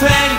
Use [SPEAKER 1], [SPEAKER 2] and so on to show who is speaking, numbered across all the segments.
[SPEAKER 1] 쇠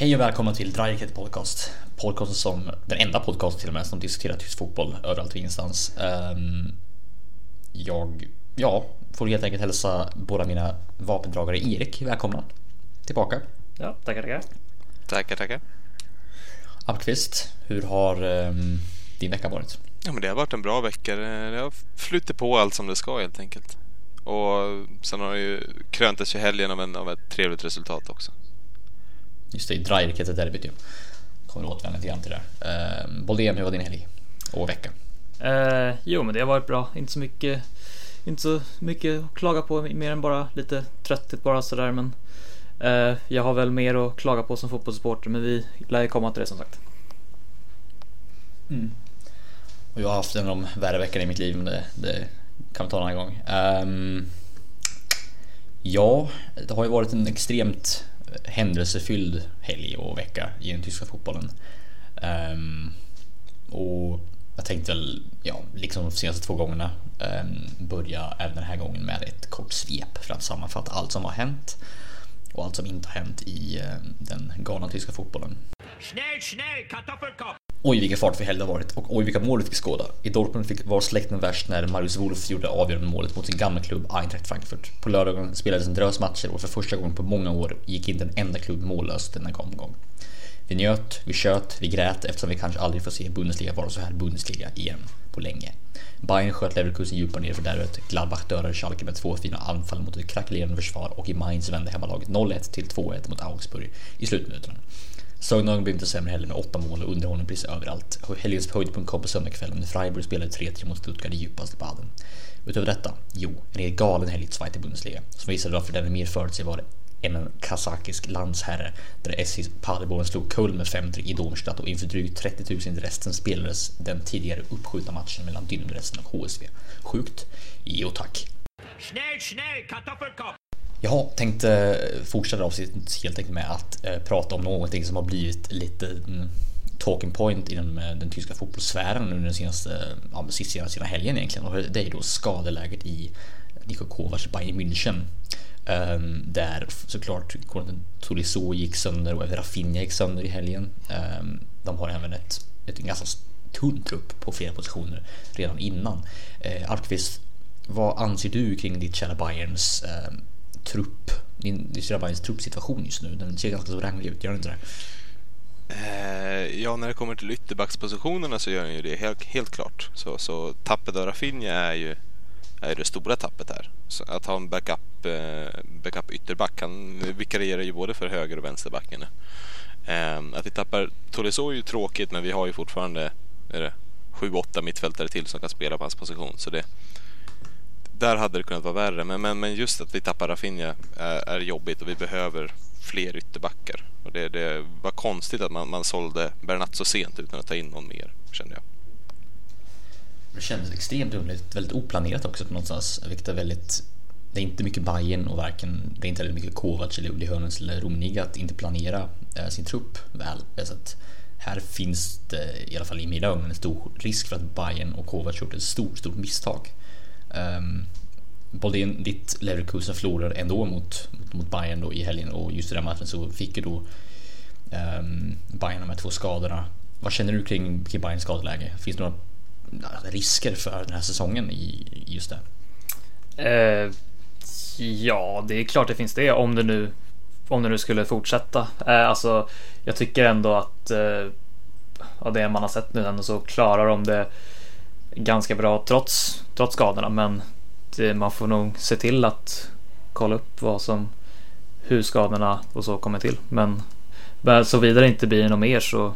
[SPEAKER 2] Hej och välkomna till Dryket Podcast. Podcasten som den enda podcasten till och med som diskuterar tysk fotboll överallt och ingenstans. Ehm, jag, ja, får helt enkelt hälsa båda mina vapendragare Erik välkomna tillbaka.
[SPEAKER 3] Ja, tackar, tackar.
[SPEAKER 4] Tackar, tackar.
[SPEAKER 2] Appqvist, hur har ehm, din vecka varit?
[SPEAKER 4] Ja, men det har varit en bra vecka. Det har flutit på allt som det ska helt enkelt. Och sen har det ju kröntes ju helgen av, en, av ett trevligt resultat också.
[SPEAKER 2] Just det, i Dryket derbyt ju. Kommer återvända lite grann till det där. Ehm, Boldén, hur var din helg? Och vecka?
[SPEAKER 3] Eh, jo, men det har varit bra. Inte så mycket, inte så mycket att klaga på, mer än bara lite trötthet bara sådär. Men eh, jag har väl mer att klaga på som fotbollssupporter, men vi lär ju komma till det som sagt.
[SPEAKER 2] Och jag har haft en av de värre veckorna i mitt liv, men det, det kan vi ta en annan gång. Ehm, ja, det har ju varit en extremt händelsefylld helg och vecka i den tyska fotbollen. Um, och jag tänkte väl, ja, liksom de senaste två gångerna, um, börja även den här gången med ett kort svep för att sammanfatta allt som har hänt och allt som inte har hänt i uh, den galna tyska fotbollen.
[SPEAKER 5] Snäll, snäll,
[SPEAKER 2] Oj vilken fart för helg det har varit och oj vilka mål vi fick skåda. I Dortmund fick, var släkten värst när Marius Wolf gjorde avgörande målet mot sin gamla klubb Eintracht Frankfurt. På lördagen spelades en drös matcher och för första gången på många år gick inte en enda klubb mållös denna omgång. Vi njöt, vi tjöt, vi grät eftersom vi kanske aldrig får se Bundesliga vara så här Bundesliga igen på länge. Bayern sköt Leverkusen djupare ner för derbyt, Gladbach dödade Schalke med två fina anfall mot ett krackelerande försvar och i Mainz vände hemmalaget 0-1 till 2-1 mot Augsburg i slutminuterna. Sogndalen blev inte sämre heller med åtta mål och underhållning precis överallt. Helgens höjdpunkt kom på söndagskvällen när Freiburg spelade 3-3 mot Stuttgart i djupaste baden. Utöver detta, jo, en helt galen helg i Bundesliga som visade varför den är mer förutsägbar än en kazakisk landsherre där SJs Paderborn slog Köln med 5-3 i Dornstadt och inför drygt 30 000 i resten spelades den tidigare uppskjutna matchen mellan Dynamo och HSV. Sjukt? Jo tack.
[SPEAKER 5] Snäll, snäll,
[SPEAKER 2] jag tänkte fortsätta avsnittet helt enkelt med att eh, prata om någonting som har blivit lite mm, talking point inom eh, den tyska fotbollssfären under den senaste, eh, ja, sista, senaste helgen egentligen och det är då skadeläget i Niko Kovacs Bayern München. Um, där såklart Tolisso gick sönder och Rafinha gick sönder i helgen. Um, de har även ett, ett ganska tunn trupp på flera positioner redan innan. Eh, uh, Alkvist, vad anser du kring ditt kära Bayerns ehm, trupp, din, ditt truppsituation just nu? Den ser ganska så ranglig ut, gör den inte det?
[SPEAKER 4] Eh, ja, när det kommer till ytterbackspositionerna så gör den ju det helt, helt klart. Så, så tappet av Rafinha är ju är det stora tappet här. Så att ha en backup, eh, backup ytterback, han vikarierar ju både för höger och vänsterbacken. Eh, att vi tappar Tolisso är ju tråkigt men vi har ju fortfarande 7-8 mittfältare till som kan spela på hans position. Så det, där hade det kunnat vara värre. Men, men, men just att vi tappar Rafinha är, är jobbigt och vi behöver fler ytterbackar. Och det, det var konstigt att man, man sålde Bernat så sent utan att ta in någon mer, kände jag.
[SPEAKER 2] Det kändes extremt underligt, väldigt oplanerat också på någonstans, vilket är väldigt det är inte mycket Bayern och varken det är inte heller mycket Kovac eller Uli Hörnens eller Rummenigge att inte planera eh, sin trupp väl. Så att här finns det i alla fall i mina ögon en stor risk för att Bayern och Kovac gjort ett stort, stort misstag. Ehm, um, Boldin, ditt Leverkusen förlorade ändå mot, mot, mot Bayern då i helgen och just i den matchen så fick ju då um, Bayern de här två skadorna. Vad känner du kring, kring Bayerns skadeläge? Finns det några risker för den här säsongen i, i just det?
[SPEAKER 3] Uh, ja, det är klart det finns det om det nu om det nu skulle fortsätta. Eh, alltså, jag tycker ändå att eh, av det man har sett nu ändå så klarar de det ganska bra trots, trots skadorna. Men det, man får nog se till att kolla upp vad som hur skadorna och så kommer till. Men såvida det inte blir något mer så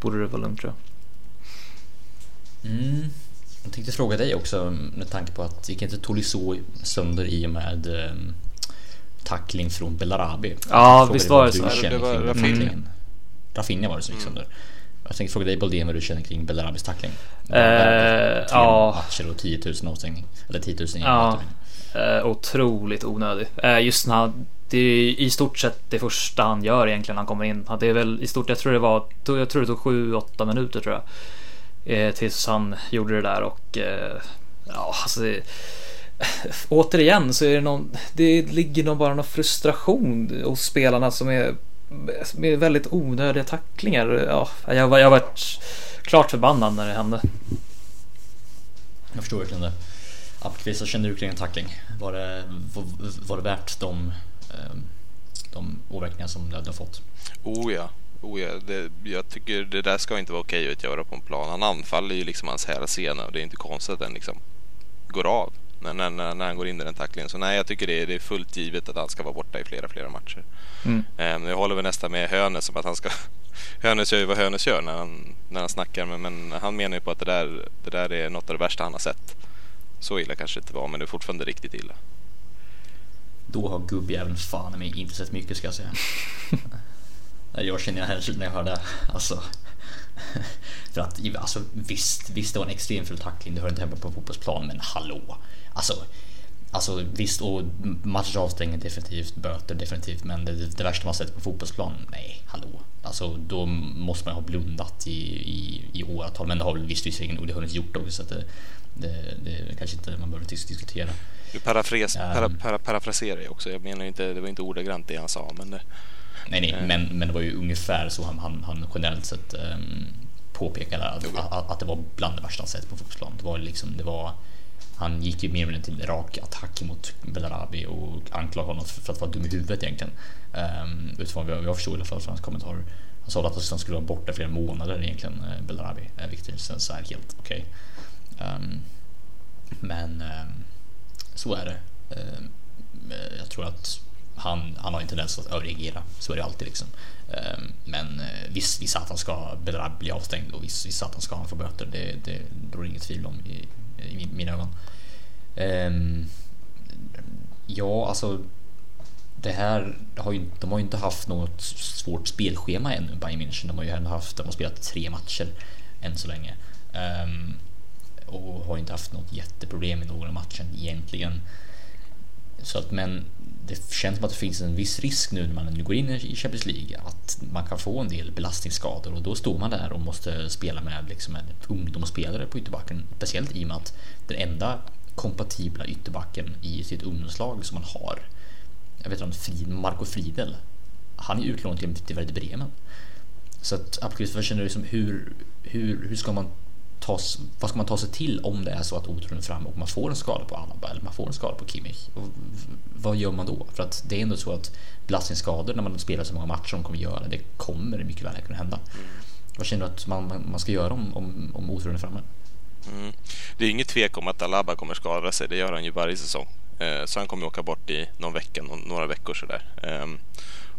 [SPEAKER 3] borde det vara lugnt tror jag.
[SPEAKER 2] Mm. Jag tänkte fråga dig också med tanke på att gick inte Tolisso sönder i och med eh, tackling från Belarabi?
[SPEAKER 3] Ja, visst var det
[SPEAKER 2] du
[SPEAKER 3] så.
[SPEAKER 4] Det var
[SPEAKER 2] var det som gick sönder. Jag tänkte fråga dig Boldén vad du känner kring Belarabis tackling? Tre
[SPEAKER 3] ja.
[SPEAKER 2] matcher och 10 000 avstängning. Eller 10 000 i
[SPEAKER 3] Ja. Eh, otroligt onödig. Eh, just när det är i stort sett det första han gör egentligen när han kommer in. Det är väl i stort, jag tror det var, jag tror det tog 7-8 minuter tror jag. Eh, tills han gjorde det där och eh, ja, alltså det, Återigen så är det någon, det ligger nog bara någon frustration hos spelarna som är med väldigt onödiga tacklingar. Ja, jag var, jag var klart förbannad när det hände.
[SPEAKER 2] Jag förstår verkligen det. Appelqvist, vad känner du kring en tackling? Var det, var, var det värt de, eh, de åverkningar som det har fått?
[SPEAKER 4] Oh ja, oh ja det, jag tycker det där ska inte vara okej att göra på en plan. Han anfaller ju liksom hans hälsena och det är inte konstigt att den liksom går av när, när, när, han går in i den tacklingen. Så nej, jag tycker det är, det är fullt givet att han ska vara borta i flera, flera matcher.
[SPEAKER 3] Mm.
[SPEAKER 4] Um, jag håller väl nästan med Hönes om att han ska... Hönes gör ju vad Hönes gör när han, när han snackar, men, men han menar ju på att det där, det där är något av det värsta han har sett. Så illa kanske det inte var, men det är fortfarande riktigt illa.
[SPEAKER 2] Då har gubbjäveln fan mig inte sett mycket ska jag säga. Jag känner här när jag hör det. Alltså. För att alltså, visst, visst det var en extrem full tackling, det hör inte hemma på fotbollsplan, men hallå. Alltså, alltså visst, och matchers avstängning definitivt, böter definitivt, men det, det värsta man sett på fotbollsplan, nej, hallå. Alltså då måste man ha blundat i, i, i åratal, men det har väl visst visserligen det hunnit gjort också, så att det, det, det kanske inte man behöver dis- diskutera.
[SPEAKER 4] Nu parafras,
[SPEAKER 2] Ja.
[SPEAKER 4] para, para, parafraserar jag också. Jag menar ju inte, det var inte ordagrant det han sa, men det,
[SPEAKER 2] Nej, nej,
[SPEAKER 4] Eh.
[SPEAKER 2] men, men det var ju ungefär så han, han, han generellt sett um, påpekade att,
[SPEAKER 4] Jo.
[SPEAKER 2] att, att det var bland det värsta han sett på fotbollsplan. Det var liksom, det var, han gick ju mer eller mindre till rak attack mot Belarabi och anklagade honom för, att vara dum i huvudet egentligen. Um, utifrån vad jag, förstod i alla fall från hans kommentarer. Han sa att han skulle vara borta flera månader egentligen, eh, Belarabi, eh, vilket sen så är helt okej. Ehm, men ehm, så är det. Jag tror att han, han har en tendens att överreagera. Så är det alltid liksom. Ehm, men eh, visst, vissa att han ska bli avstängd och visst, vissa att han ska han få böter. Det, det, det råder inget tvivel om i, i mina ögon. Ehm, ja, alltså det här har ju, de har ju inte haft något svårt spelschema ännu, Bayern München. De har ju ändå haft, de har spelat tre matcher än så länge. Um, och har inte haft något jätteproblem i någon av matchen egentligen. Så att, men det känns som att det finns en viss risk nu när man nu går in i Champions League att man kan få en del belastningsskador och då står man där och måste spela med liksom en ungdomsspelare på ytterbacken. Speciellt i och med att den enda kompatibla ytterbacken i sitt ungdomslag som man har, jag vet inte, Marco Friedel, han är utlånad till, Werder Bremen. Så att absolut, vad känner du liksom, hur, hur, hur ska man ta, s- vad ska man ta sig till om det är så att oturen är framme och man får en skada på Alaba eller man får en skada på Kimmich? Och vad gör man då? För att det är ändå så att belastningsskador när man spelar så många matcher som de kommer göra, det kommer mycket väl kunna hända. Vad känner du att man, man, ska göra om, om, om oturen är framme?
[SPEAKER 4] Mm. Det är inget tvek om att Alaba kommer skada sig. Det gör han ju varje säsong. Eh, Så han kommer åka bort i någon vecka, nå- några veckor sådär.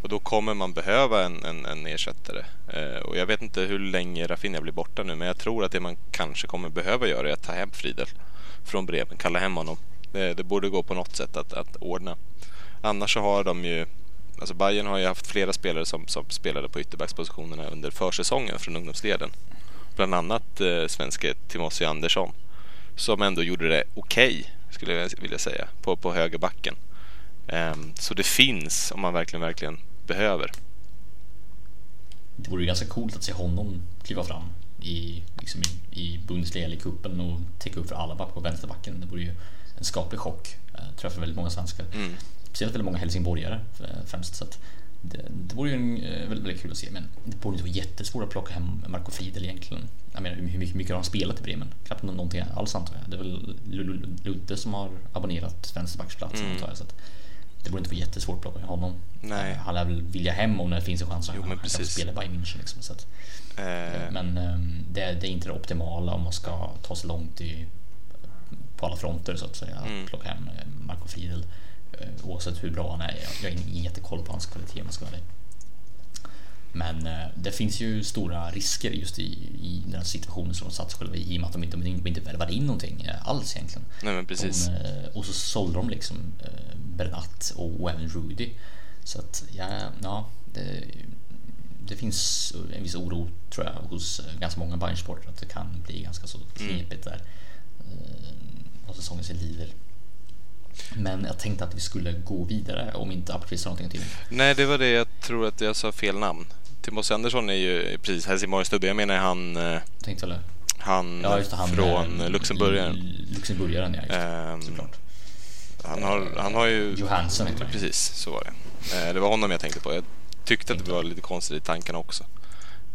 [SPEAKER 4] Och då kommer man behöva en, en, en ersättare. Eh, Och jag vet inte hur länge Rafinha blir borta nu men jag tror att det man kanske kommer behöva göra är att ta hem Friedel från Bremen, kalla hem honom. Det, det borde gå på något sätt att, att ordna. Annars så har de ju Alltså Bayern har ju haft flera spelare som, som spelade på ytterbackspositionerna under försäsongen från ungdomsleden. Bland annat eh, svenske Timossi Andersson. Som ändå gjorde det okej, skulle jag vilja säga, på, på högerbacken. Um, så det finns om man verkligen, verkligen behöver.
[SPEAKER 2] Det vore ju ganska coolt att se honom kliva fram i, liksom i, i Bundesliga eller cupen och täcka upp för Alaba på vänsterbacken. Det vore ju en skaplig chock, eh, tror jag, för väldigt många svenskar.
[SPEAKER 4] Mm.
[SPEAKER 2] Speciellt väldigt många helsingborgare eh, främst. Så det, det vore ju en, eh, väldigt, väldigt kul att se, men det borde inte vara jättesvårt att plocka hem Marco Friedel egentligen. Jag menar, hur mycket, mycket har han spelat i Bremen? Knappt nå- någonting alls antar jag. Det är väl Lu- Lu- Ludde som har abonnerat vänsterbacksplatsen
[SPEAKER 4] Mm.
[SPEAKER 2] antar jag. Så att det borde inte vara jättesvårt att plocka hem honom.
[SPEAKER 4] Nej.
[SPEAKER 2] Han lär väl vilja hem om det finns en chans att
[SPEAKER 4] Jo,
[SPEAKER 2] han kan spela Bayern München. Liksom, så att,
[SPEAKER 4] Eh,
[SPEAKER 2] men ehm, det, är- det är inte det optimala om man ska ta sig långt i, på alla fronter så att säga. Att
[SPEAKER 4] Mm.
[SPEAKER 2] plocka hem eh, Marco Friedel. eh, Oavsett hur bra han är. Jag har ingen jättekoll på hans kvalitet om jag ska vara. Men eh, det finns ju stora risker just i, i den här situationen som de satt sig själva i i och med att de inte, de inte värvade in någonting alls egentligen.
[SPEAKER 4] Nej men precis.
[SPEAKER 2] De, och så sålde de liksom Bernat och, och även Rudy. Så att ja, ja det, det finns en viss oro tror jag hos eh, ganska många Bayern-sportare att det kan bli ganska så knepigt där. Eh, vad säsongen sig lider. Men jag tänkte att vi skulle gå vidare om inte Appelqvist har någonting till.
[SPEAKER 4] Nej, det var det jag tror att jag sa fel namn. Timos Andersson är ju precis Helsingborgs stubbe. Jag menar han, eh,
[SPEAKER 2] Tänkte väl
[SPEAKER 4] han,
[SPEAKER 2] Ja, just det, han
[SPEAKER 4] från
[SPEAKER 2] eh,
[SPEAKER 4] Luxemburgaren.
[SPEAKER 2] Luxemburgaren, ja. Just
[SPEAKER 4] Ehm,
[SPEAKER 2] såklart.
[SPEAKER 4] Han har, han har ju...
[SPEAKER 2] Johansson heter han.
[SPEAKER 4] Precis, så var det. Eh, Det var honom jag tänkte på. Jag tyckte att det var lite konstigt i tankarna också.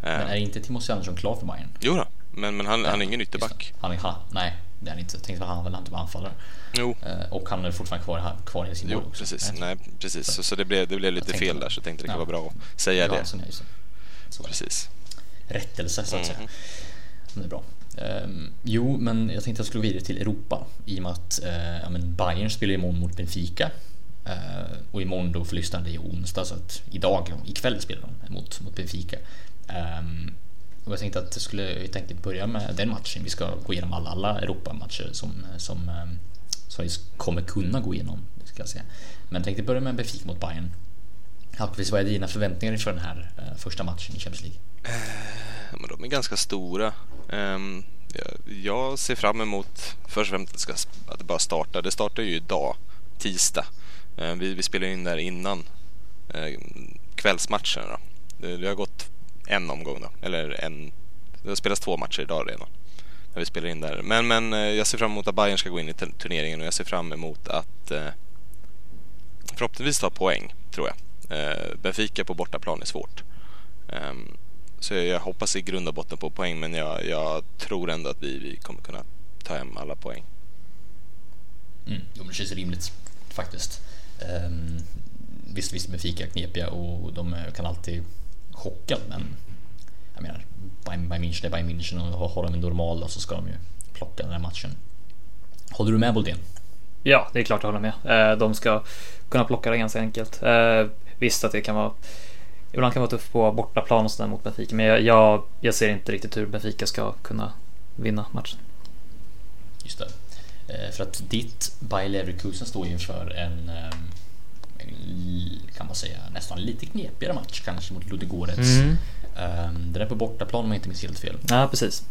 [SPEAKER 2] Men
[SPEAKER 4] Eh,
[SPEAKER 2] är inte Timothy Andersson klar för Bayern?
[SPEAKER 4] Jo då, men, men han, han är ingen ytterback.
[SPEAKER 2] Han är, han, nej, det är han inte. Jag tänkte att han väl inte var anfallare.
[SPEAKER 4] Jo,
[SPEAKER 2] Eh, och han är fortfarande kvar, kvar i Helsingborg
[SPEAKER 4] jo
[SPEAKER 2] också.
[SPEAKER 4] precis.
[SPEAKER 2] Nej,
[SPEAKER 4] precis. Så, så det, blev, det blev lite fel där så jag tänkte det kan
[SPEAKER 2] Ja.
[SPEAKER 4] vara bra att säga det.
[SPEAKER 2] Johansson, ja, just det.
[SPEAKER 4] Precis.
[SPEAKER 2] rättelse så att säga.
[SPEAKER 4] Mhm.
[SPEAKER 2] Men det är bra. Ehm, jo, men jag tänkte att jag skulle gå vidare till Europa i och med att eh, ja, men Bayern spelar imorgon mot Benfica. Eh, och imorgon då för lyssnande är onsdag så att idag, ikväll spelar de mot, mot Benfica. Ehm, och jag tänkte att jag skulle helt enkelt börja med den matchen. Vi ska gå igenom alla, alla Europamatcher som, som, ehm, som vi kommer kunna gå igenom. Ska jag säga. Men jag tänkte börja med Benfica mot Bayern. Hallqvist, vad är dina förväntningar inför den här eh, första matchen i Champions League?
[SPEAKER 4] Eh, ja, men de är ganska stora. Um, jag, jag ser fram emot först och främst att det, ska, att det bara startar. Det startar ju idag, tisdag. Um, vi, vi spelar in där innan eh, kvällsmatcherna. Då. Det, det har gått en omgång då, eller en. Det har spelats två matcher idag redan. När vi spelar in där. Men, men eh, jag ser fram emot att Bayern ska gå in i turneringen och jag ser fram emot att uh, förhoppningsvis ta poäng, tror jag. Eh, Benfica på bortaplan är svårt. Ehm, så jag, hoppas i grund och botten på poäng men jag, jag tror ändå att vi, vi kommer kunna ta hem alla poäng.
[SPEAKER 2] Mm, det känns rimligt faktiskt. Um, visst, visst Benfica är knepiga och de eh, kan alltid chocka, men jag menar, Bayern Bayern München är Bayern München och har de en normal då så ska de ju plocka den här matchen. Håller du med Boldén?
[SPEAKER 3] Ja, det är klart jag håller med. Eh, De ska kunna plocka det ganska enkelt. Eh, Visst att det kan vara Ibland kan det vara tufft på bortaplan och sådär mot Benfica, men jag, jag, jag ser inte riktigt hur Benfica ska kunna vinna matchen.
[SPEAKER 2] Just det. Eh, För att ditt Bayer Leverkusen står ju inför en, ehm, en, kan man säga, nästan lite knepigare match kanske mot Ludogorets.
[SPEAKER 3] Mm.
[SPEAKER 2] Ehm, Den är på bortaplan om jag inte minns helt fel.
[SPEAKER 3] Ja, precis.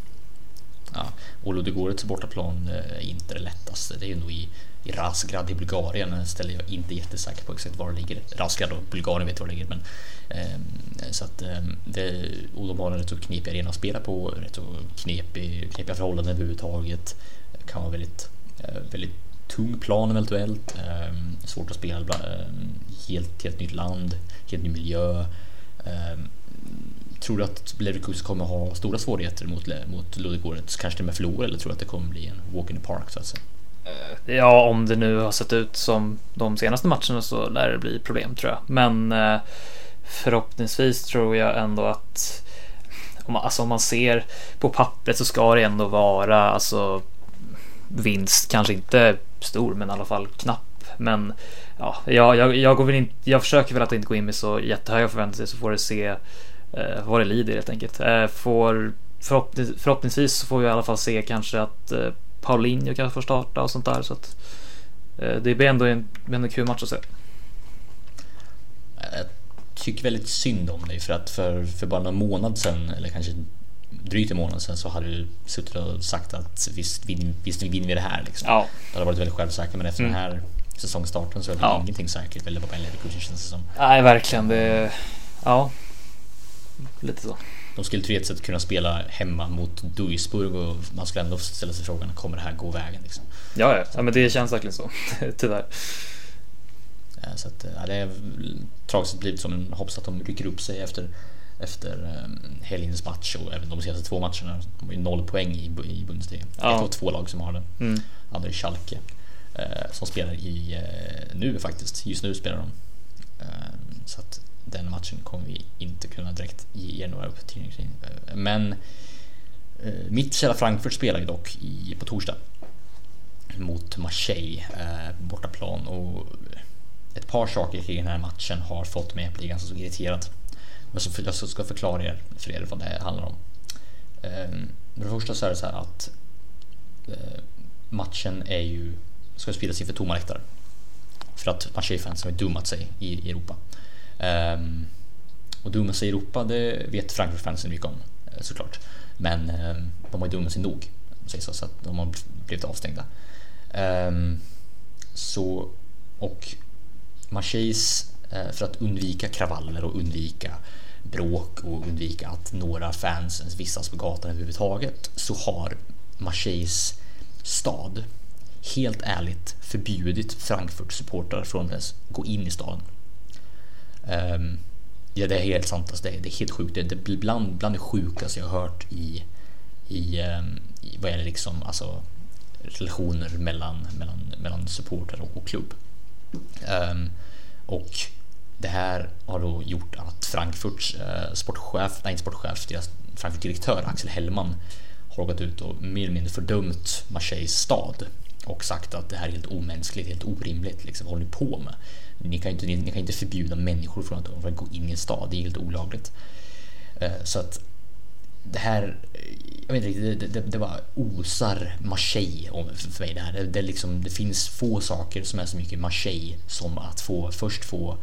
[SPEAKER 2] Ja, och Ludogorets bortaplan eh, är inte det lättaste. Det är ju nog i, i Razgrad i Bulgarien. En ställe jag inte är jättesäker på exakt var det ligger. Razgrad och Bulgarien vet var det ligger. Men, eh, så att, ehm, det, och de har en rätt så knepig arena att spela på. Rätt så knepig, knepiga förhållanden överhuvudtaget. Det kan vara väldigt, eh, väldigt tung plan eventuellt. Ehm, svårt att spela. bland- ehm, helt, helt nytt land, helt ny miljö. Ehm, tror du att Leverkusen kommer ha stora svårigheter mot, mot Ludogorets? Kanske till och med förlora eller tror du att det kommer bli en walk in the park så att säga?
[SPEAKER 3] Ja, om det nu har sett ut som de senaste matcherna så lär det bli problem tror jag. Men eh, förhoppningsvis tror jag ändå att om man, alltså, om man ser på pappret så ska det ändå vara alltså vinst, kanske inte stor men i alla fall knapp. Men ja, jag, jag, jag, går väl in, jag försöker väl att inte gå in med så jättehöga förväntningar så får det se eh, vad det lider helt enkelt. Eh, får, förhoppnings, förhoppningsvis så får vi i alla fall se kanske att eh, Paulinho kanske får starta och sånt där. Så att, eh, det blir ändå en, en kul match att se.
[SPEAKER 2] Jag tycker väldigt synd om dig för att för, för bara någon månad sedan eller kanske drygt en månad sedan så hade du suttit och sagt att visst, vin, visst vinner vi det här liksom.
[SPEAKER 3] Ja,
[SPEAKER 2] Du hade varit väldigt självsäker men efter
[SPEAKER 3] Mm.
[SPEAKER 2] den här säsongstarten så är det
[SPEAKER 3] Ja.
[SPEAKER 2] ingenting säkert. Eller en Leverkusen känns det som.
[SPEAKER 3] nej verkligen. Det, ja, lite så.
[SPEAKER 2] De skulle teoretiskt sett kunna spela hemma mot Duisburg och man skulle ändå ställa sig frågan kommer det här gå vägen liksom?
[SPEAKER 3] Ja, ja, ja men det känns verkligen så. Tyvärr.
[SPEAKER 2] Eh, Så att, ja, det är tragiskt blivit som en hoppas att de rycker upp sig efter, efter um, helgens match och även de senaste två matcherna. De har ju noll poäng i, i Bundesliga.
[SPEAKER 3] Ja.
[SPEAKER 2] Ett av två lag som har det.
[SPEAKER 3] Mm.
[SPEAKER 2] Andra är Schalke eh, som spelar i eh, nu faktiskt. Just nu spelar de. Eh, så att den matchen kommer vi inte kunna direkt ge er några uppdateringar kring. Men eh, mitt kära Frankfurt spelar ju dock i, på torsdag mot Marseille eh, bortaplan och eh, ett par saker kring den här matchen har fått mig att bli ganska så irriterad. Jag ska, förklara er, för er vad det handlar om. Ehm, för det första så är det så här att eh, matchen är ju, ska spelas inför tomma läktare. För att Marseille-fansen har dummat sig i Europa. Ehm, och dumma sig i Europa, det vet Frankfurt-fansen mycket om eh, såklart. Men ehm, de har ju dummat sig nog, säger så, så att de har blivit avstängda. Ehm, så, och Marseilles, eh, för att undvika kravaller och undvika bråk och undvika att några fans ens vistas på gatan överhuvudtaget så har Marseilles stad helt ärligt förbjudit Frankfurt supportrar från att ens gå in i staden. Um, ja, det är helt sant. Alltså, det, är, det är helt sjukt. Det är bland, bland det sjukaste jag har hört i, i, um, i vad gäller liksom, alltså, relationer mellan, mellan, mellan supportrar och, och klubb. Um, och det här har då gjort att Frankfurts eh, sportchef, nej inte sportchef, deras Frankfurt direktör Axel Hellman har gått ut och mer eller mindre fördömt Marseilles stad och sagt att det här är helt omänskligt, helt orimligt. Liksom, vad håller ni på med? Ni kan inte, ni, ni kan inte förbjuda människor från att, från att gå in i en stad, det är helt olagligt. Eh, så att det här, jag vet inte riktigt, det, det, det var osar Marseille för mig det här. Det, det, liksom, det finns få saker som är så mycket Marseille som att få först få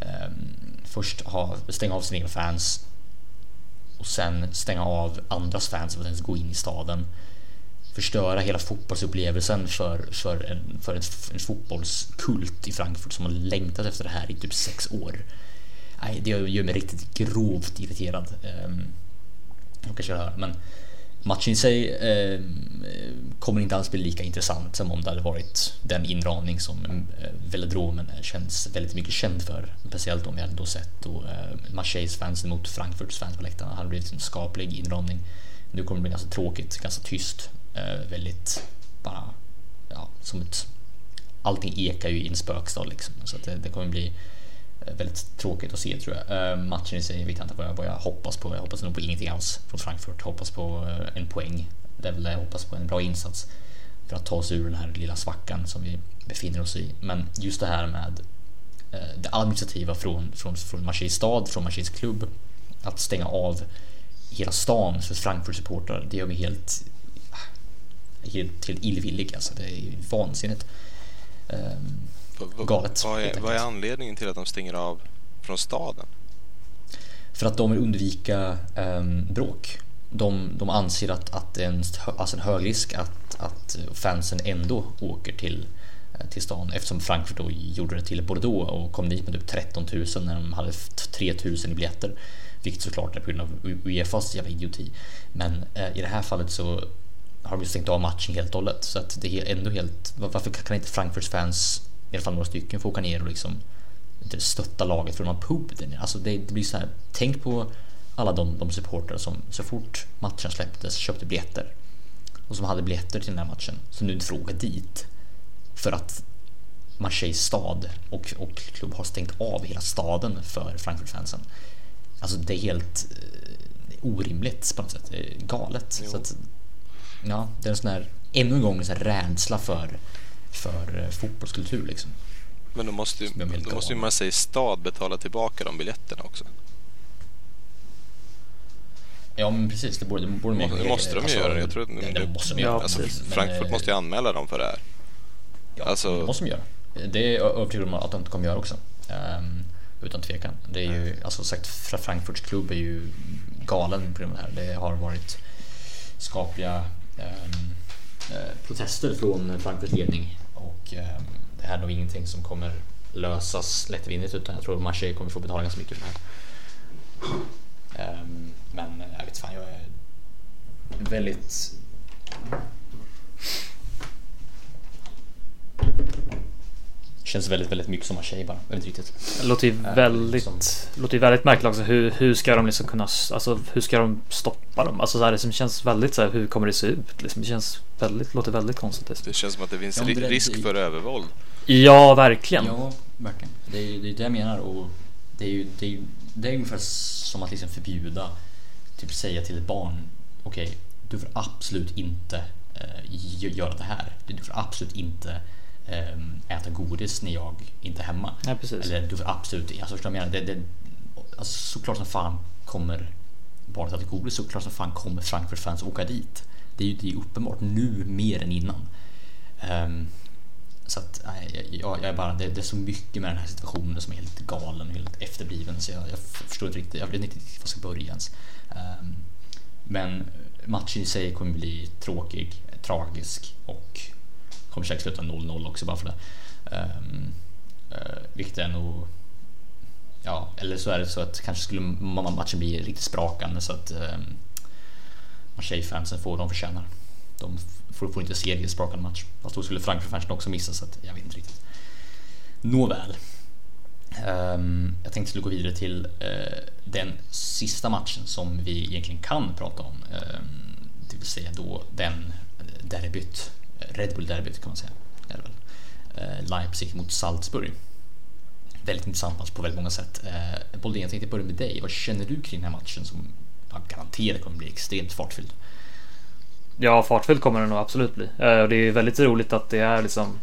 [SPEAKER 2] um, först ha, stänga av sina egna fans och sen stänga av andras fans för att ens gå in i staden. Förstöra hela fotbollsupplevelsen för, för, en, för en, en fotbollskult i Frankfurt som har längtat efter det här i typ sex år. Nej, det gör mig riktigt grovt irriterad. Um, jag kanske men matchen i sig eh, kommer inte alls bli lika intressant som om det hade varit den inramning som eh, Velodromen känns väldigt mycket känd för. Speciellt om vi hade då sett då, eh, Marseilles fans mot Frankfurts fans på läktarna. Det hade blivit en skaplig inramning. Nu kommer det bli ganska tråkigt, ganska tyst. Eh, väldigt bara, ja, som ett... Allting ekar ju i en spökstad liksom. Så det, det kommer bli eh, väldigt tråkigt att se tror jag. Uh, matchen i sig vet jag inte vad jag, vad jag hoppas på. Jag hoppas nog på ingenting alls från Frankfurt. Hoppas på uh, en poäng. Det är väl det jag hoppas på, en bra insats för att ta oss ur den här lilla svackan som vi befinner oss i. Men just det här med uh, det administrativa från, från, från Marseilles stad, från Marseilles klubb, att stänga av hela stan för Frankfurt-supportrar, det gör mig helt, helt, illvillig. Alltså, det är vansinnigt. Um, galet.
[SPEAKER 4] Vad är, vad är anledningen till att de stänger av från staden?
[SPEAKER 2] För att de vill undvika um, bråk. De, de anser att, att det är en, alltså en hög risk att, att fansen ändå åker till, eh, till stan eftersom Frankfurt då gjorde det till Bordeaux och kom dit med typ 13 000 när de hade 3 000 i biljetter. Vilket såklart är på grund av Uefas jävla idioti. Men eh, i det här fallet så har de stängt av matchen helt och hållet. Så att det är ändå helt... Varför kan inte Frankfurts fans i alla fall några stycken får åka ner och liksom stötta laget från någon pub Alltså det, det, blir så här, tänk på alla de, de supportrar som så fort matchen släpptes köpte biljetter och som hade biljetter till den här matchen som nu inte får åka dit för att Marseilles stad och, och klubb har stängt av hela staden för Frankfurt-fansen. Alltså det är helt eh, orimligt på något sätt. galet. Så att, ja, det är en sån här, ännu en gång en sån här rädsla för för eh, fotbollskultur liksom.
[SPEAKER 4] Men då måste ju, då måste ju Marseille stad betala tillbaka de biljetterna också.
[SPEAKER 2] Ja men precis, det borde, det borde
[SPEAKER 4] de Det måste de alltså, göra. Jag tror att
[SPEAKER 2] det, det måste de göra.
[SPEAKER 4] Alltså, Frankfurt men, måste ju anmäla dem för det här.
[SPEAKER 2] Ja, alltså, det måste de göra. Det är jag övertygad om att de inte kommer göra också. Um, utan tvekan. Det är ju, alltså sagt, Frankfurts klubb är ju galen på grund av det här. Det har varit skapliga Eh, Ehm, eh, protester från Frankfurts ledning och ehm, det här är nog ingenting som kommer lösas lättvindigt utan jag tror Marseille kommer få betala ganska mycket för det här. Ehm, men eh, jag vet fan, jag är väldigt Känns väldigt, väldigt mycket som Marseille bara. Jag vet inte riktigt.
[SPEAKER 3] Låter ju äh, väldigt, som... låter ju väldigt märkligt också. Hur, hur ska de liksom kunna, alltså hur ska de stoppa dem? Alltså så här, det som känns väldigt så här, hur kommer det se ut? Liksom, det känns väldigt, låter väldigt konstigt.
[SPEAKER 4] Det känns som att det finns ja, det risk det, för övervåld.
[SPEAKER 3] Ja, verkligen.
[SPEAKER 2] Ja, verkligen. Det är det, är det jag menar och det är ju det är, det är ungefär som att liksom förbjuda, typ säga till ett barn, okej, okay, du får absolut inte äh, göra det här. Du får absolut inte äta godis när jag inte är hemma.
[SPEAKER 3] Ja,
[SPEAKER 2] Eller du får absolut, alltså förstår jag menar? Det, det, alltså, såklart som fan kommer barnet att gå såklart som fan kommer Frankfurt-fans åka dit. Det är ju det är uppenbart nu mer än innan. Um, så att nej, jag, jag är bara, det, det, är så mycket med den här situationen som är helt galen och helt efterbliven så jag, jag förstår inte riktigt, jag vet inte riktigt var jag ska börja ens. Um, men matchen i sig kommer bli tråkig, tragisk och kommer säkert sluta 0-0 också bara för det. Um, uh, vilket är nog Ja, eller så är det så att kanske skulle matchen bli riktigt sprakande så att um, Marseille-fansen får de förtjänar. De får, får inte se en sprakande match. Fast då skulle Frankfurt-fansen också missa så att jag vet inte riktigt. Nåväl. Um, jag tänkte skulle gå vidare till uh, den sista matchen som vi egentligen kan prata om. Um, det vill säga då den eh, derbyt, Red Bull-derbyt kan man säga. Är väl. Eh, Leipzig mot Salzburg. Väldigt intressant match på väldigt många sätt. Eh, Boldén, jag tänkte börja med dig. Vad känner du kring den här matchen som garanterat kommer bli extremt fartfylld?
[SPEAKER 3] Ja, fartfylld kommer den nog absolut bli. Eh, och det är väldigt roligt att det är liksom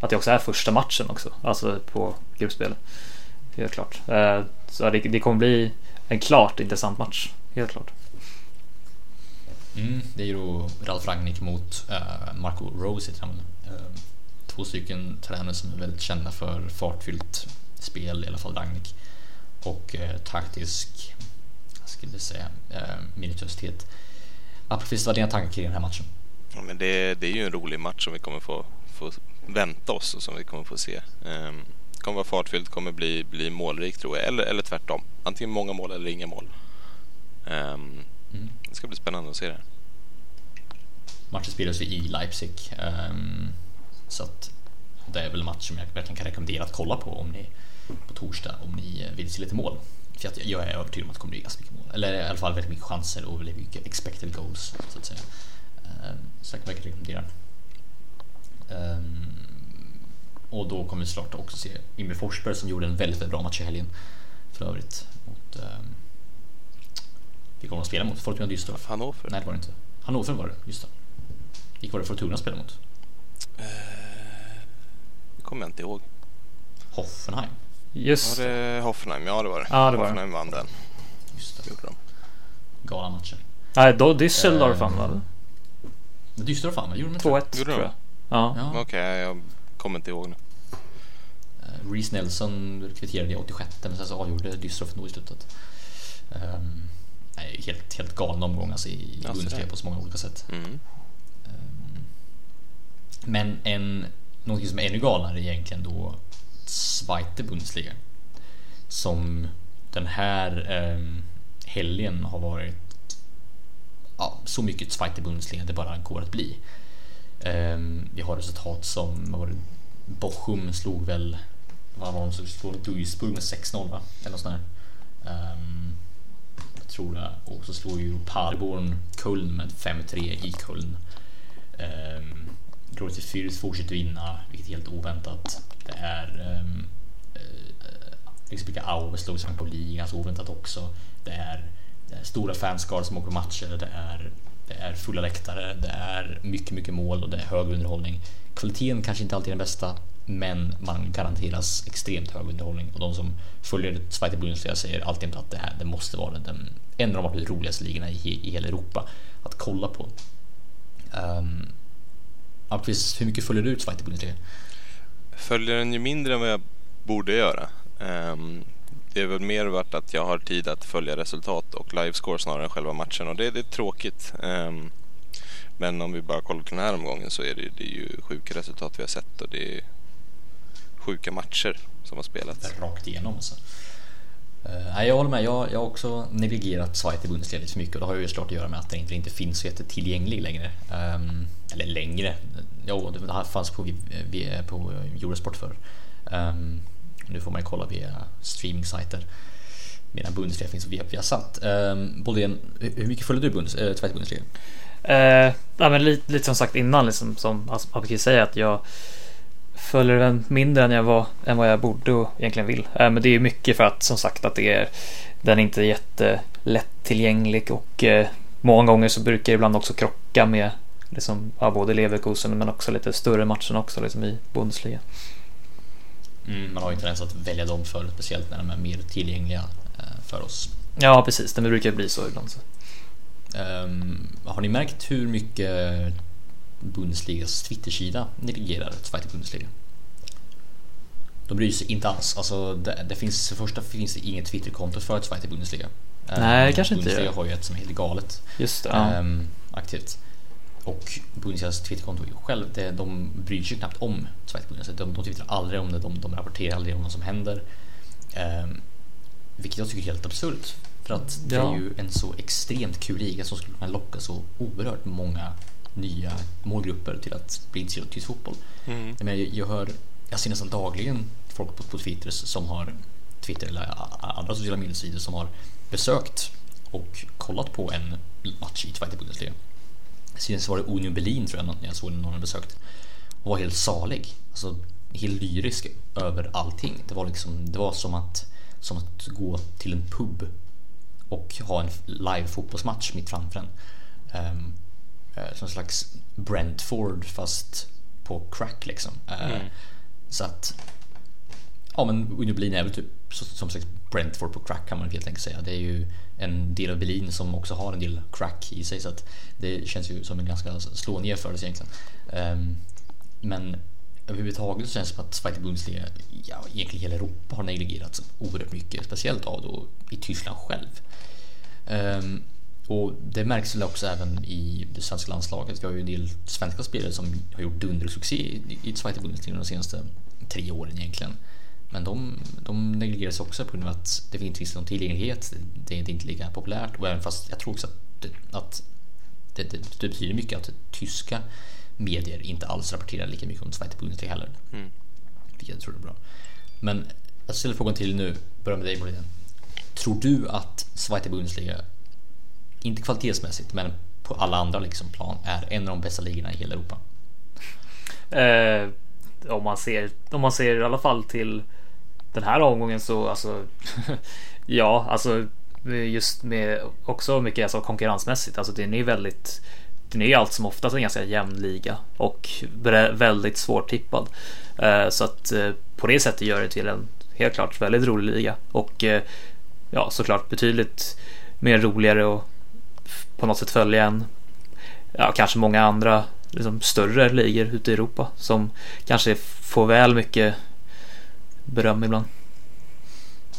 [SPEAKER 3] att det också är första matchen också, alltså på gruppspelet. Helt klart. Så det kommer bli en klart intressant match, helt klart.
[SPEAKER 2] Mm, det är ju då Ralf Rangnick mot uh, Marco Rose heter han uh, Två stycken tränare som är väldigt kända för fartfyllt spel, i alla fall Rangnick. Och uh, taktisk, vad skulle jag säga, ehm, uh, minutiositet. Apropos, vad är dina tankar kring den här matchen?
[SPEAKER 4] Ja, men det, det är ju en rolig match som vi kommer få, få vänta oss och som vi kommer få se. Um, kommer vara fartfyllt, kommer bli, bli målrikt tror jag, eller, eller tvärtom. Antingen många mål eller inga mål. Um, det ska bli spännande att se det.
[SPEAKER 2] Matchen spelas ju i Leipzig. Um, så att det är väl en match som jag verkligen kan rekommendera att kolla på om ni på torsdag om ni eh, vill se lite mål. För att jag är övertygad om att det kommer bli ganska mycket mål. Eller i alla fall väldigt mycket chanser och väldigt mycket expected goals så att säga. Um, så jag kan verkligen rekommendera. Um, och då kommer vi såklart också se Imre Forsberg som gjorde en väldigt, väldigt bra match i helgen för övrigt mot um, vilka var de spelade mot? Fortuna Düsseldorf?
[SPEAKER 4] Hannover?
[SPEAKER 2] Nej, det var det inte. Hannover var det, just det. Vilka var det Fortuna spelade mot?
[SPEAKER 4] Eh, det kommer jag inte ihåg.
[SPEAKER 2] Hoffenheim?
[SPEAKER 3] Just
[SPEAKER 4] Var det Hoffenheim? Ja, det var det.
[SPEAKER 3] Ja, det var
[SPEAKER 4] Hoffenheim vann den.
[SPEAKER 2] Just det.
[SPEAKER 4] Gjorde de.
[SPEAKER 2] Galna matcher.
[SPEAKER 3] Nej, då Düsseldorf vann
[SPEAKER 2] Eh,
[SPEAKER 3] väl?
[SPEAKER 2] Düsseldorf vann, vad gjorde de?
[SPEAKER 3] 2-1
[SPEAKER 4] Gjorde
[SPEAKER 3] tror
[SPEAKER 4] de?
[SPEAKER 3] jag. Ja.
[SPEAKER 2] Ja.
[SPEAKER 4] Okej, jag kommer inte ihåg nu.
[SPEAKER 2] Uh, Reece Nelson kvitterade i 86 men sen så avgjorde Düsseldorf nog i slutet. Um, nej, helt, helt galna omgångar alltså, i
[SPEAKER 4] Alltså
[SPEAKER 2] Bundesliga på så många olika sätt.
[SPEAKER 4] Mm.
[SPEAKER 2] Um, men en, något som är ännu galnare är egentligen då Zweite Bundesliga. Som den här um, helgen har varit ja, så mycket Zweite Bundesliga det bara går att bli. Um, vi har resultat som var det, Bochum slog väl vad var de som slog Duisburg med 6-0 va? Eller något sånt där. Um, jag tror det. Och så slog ju Paderborn Köln med 5-3 i Köln. Um, Greuther Fürth fortsätter vinna, vilket är helt oväntat. Det är um, uh, Aue slog St. Pauli ganska oväntat också. Det är, det är stora fanskaror som åker på matcher. Det är, det är fulla läktare. Det är mycket, mycket mål och det är hög underhållning. Kvaliteten kanske inte alltid är den bästa, men man garanteras extremt hög underhållning och de som följer Zweite Bundesliga säger alltid att det här det måste vara den, en av de absolut roligaste ligorna i, i hela Europa att kolla på. Um, Almqvist, hur mycket följer du Zweite Bundesliga?
[SPEAKER 4] Följer den ju mindre än vad jag borde göra. Um, det är väl mer värt att jag har tid att följa resultat och livescore snarare än själva matchen och det, det är tråkigt. Um, men om vi bara kollar på den här omgången så är det, det är ju sjuka resultat vi har sett och det är sjuka matcher som har spelats.
[SPEAKER 2] Rakt igenom alltså. Uh, nej, jag håller med. Jag, jag har också negligerat Zweite Bundesliga lite för mycket och det har ju såklart att göra med att den inte, inte finns så jättetillgänglig längre. Um, eller längre. Jo, det här fanns på, på Eurosport förr. Um, nu får man ju kolla via streaming-sajter. Medan Bundesliga finns via Viasat. Um, Boldén, hur hur mycket följer du Bundes, äh, Zweite Bundesliga?
[SPEAKER 3] Eh, ja, men lite, lite som sagt innan, liksom, som Abiki säger, att jag följer den mindre än, jag var, än vad jag borde och egentligen vill. Eh, men det är ju mycket för att som sagt att det är, den är inte jättelättillgänglig och eh, många gånger så brukar det ibland också krocka med liksom, ja, både Leverkusen men också lite större matchen också liksom, i Bundesliga.
[SPEAKER 2] Mm, man har ju inte ens att välja dem för speciellt när de är mer tillgängliga eh, för oss.
[SPEAKER 3] Ja, precis. Det brukar bli så ibland. Så.
[SPEAKER 2] Um, har ni märkt hur mycket Bundesligas Twittersida negligerar Zweite Bundesliga? De bryr sig inte alls. Alltså, det, det finns, för det första finns det inget Twitterkonto för Zweite Bundesliga.
[SPEAKER 3] Nej,
[SPEAKER 2] um,
[SPEAKER 3] kanske inte
[SPEAKER 2] Bundesliga
[SPEAKER 3] det.
[SPEAKER 2] har ju ett som är helt galet
[SPEAKER 3] Just det. Ja.
[SPEAKER 2] um, aktivt. Och Bundesligas Twitterkonto själv, det, de bryr sig knappt om Zweite Bundesliga. De, de twittrar aldrig om det, de, de rapporterar aldrig om vad som händer. Um, vilket jag tycker är helt absurt. För att det
[SPEAKER 3] Ja.
[SPEAKER 2] är ju en så extremt kul liga som skulle kunna locka så oerhört många nya målgrupper till att bli intresserade av tysk fotboll.
[SPEAKER 4] Mm.
[SPEAKER 2] Jag, menar, jag, jag hör, jag ser nästan dagligen folk på, på Twitter som har Twitter eller andra sociala mediesidor som har besökt och kollat på en match i Zweite Bundesliga. Senast var det Union Berlin tror jag när jag såg någon besökt och var helt salig. Alltså helt lyrisk över allting. Det var liksom, det var som att, som att gå till en pub och ha en live fotbollsmatch mitt framför en. Um, som en slags Brentford fast på crack liksom. Eh, Så att Ja men Union Berlin är väl typ som sagt Brentford på crack kan man helt enkelt säga. Det är ju en del av Berlin som också har en del crack i sig så att det känns ju som en ganska slående jämförelse egentligen. Ehm, men överhuvudtaget så känns det som att Zweite Bundesliga, ja egentligen hela Europa har negligerats oerhört mycket, speciellt av då i Tyskland själv. Och det märks väl också även i det svenska landslaget. Vi har ju en del svenska spelare som har gjort dundersuccé i, Zweite Bundesliga de senaste tre åren egentligen. Men de, de negligeras också på grund av att det inte finns någon tillgänglighet. Det, är inte lika populärt och även fast jag tror också att det, att det, det, det betyder mycket att tyska medier inte alls rapporterar lika mycket om Zweite Bundesliga heller.
[SPEAKER 4] Mm.
[SPEAKER 2] Vilket jag tror är bra. Men jag ställer frågan till nu, börjar med dig Boliden. Tror du att Zweite Bundesliga, inte kvalitetsmässigt men på alla andra liksom plan, är en av de bästa ligorna i hela Europa?
[SPEAKER 3] Eh, om, man ser, om man ser i alla fall till den här omgången så alltså ja, alltså just med också mycket alltså, konkurrensmässigt. Alltså den är väldigt den är allt som oftast en ganska jämn liga och väldigt svårtippad. Eh, så att eh, på det sättet gör det till en helt klart väldigt rolig liga och eh, ja, såklart betydligt mer roligare och på något sätt följa än ja, kanske många andra liksom, större ligor ute i Europa som kanske får väl mycket beröm ibland.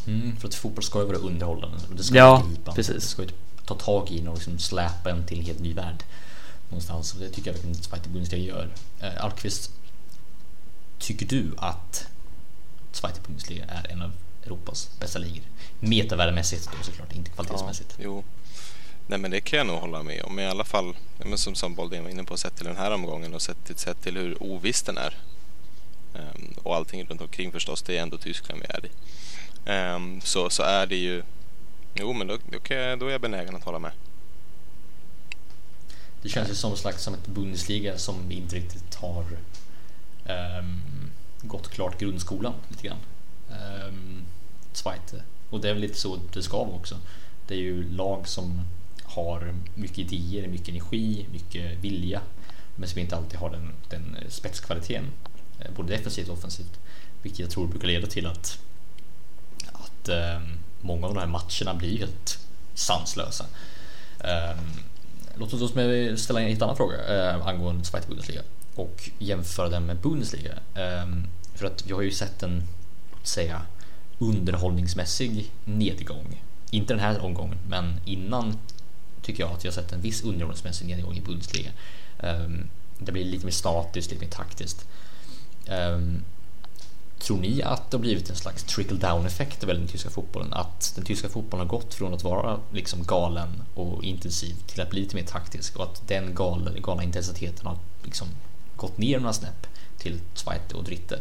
[SPEAKER 2] Mm, för att fotboll ska ju vara underhållande. och Det ska
[SPEAKER 3] Ja,
[SPEAKER 2] gripande.
[SPEAKER 3] precis.
[SPEAKER 2] Det ska ju ta tag i en och liksom släpa en till en helt ny värld. Någonstans. Och det tycker jag verkligen att Zweite Bundesliga gör. Eh, Alkvist, tycker du att Zweite Bundesliga är en av Europas bästa ligor? Metavärdemässigt då såklart, inte kvalitetsmässigt.
[SPEAKER 4] Jo. Nej men det kan jag nog hålla med om. I alla fall men som, som Boldén var inne på, sett till den här omgången och sett till, sett till hur oviss den är. Um, och allting runt omkring förstås, det är ändå Tyskland vi är i. Um, så, så är det ju... Jo men då, då, jag, då är jag benägen att hålla med.
[SPEAKER 2] Det känns ju som slags som ett Bundesliga som inte riktigt har um, gått klart grundskolan lite grann. Um, Zweite. Och det är väl lite så det ska vara också. Det är ju lag som har mycket idéer, mycket energi, mycket vilja. Men som inte alltid har den, den spetskvaliteten. Eh, både defensivt och offensivt. Vilket jag tror brukar leda till att, att ehm, många av de här matcherna blir helt sanslösa. Ehm, låt oss då ställa en helt annan fråga eh, angående Zweite Bundesliga och jämföra den med Bundesliga. Ehm, för att vi har ju sett en, låt säga, underhållningsmässig nedgång. Inte den här omgången, men innan tycker jag att jag har sett en viss underhållningsmässig nedgång i Bundesliga. Um, det blir lite mer statiskt, lite mer taktiskt. Um, Tror ni att det har blivit en slags trickle down effekt av den tyska fotbollen? Att den tyska fotbollen har gått från att vara liksom galen och intensiv till att bli lite mer taktisk och att den galna, galna intensiteten har liksom gått ner några snäpp till Zweite och Dritte.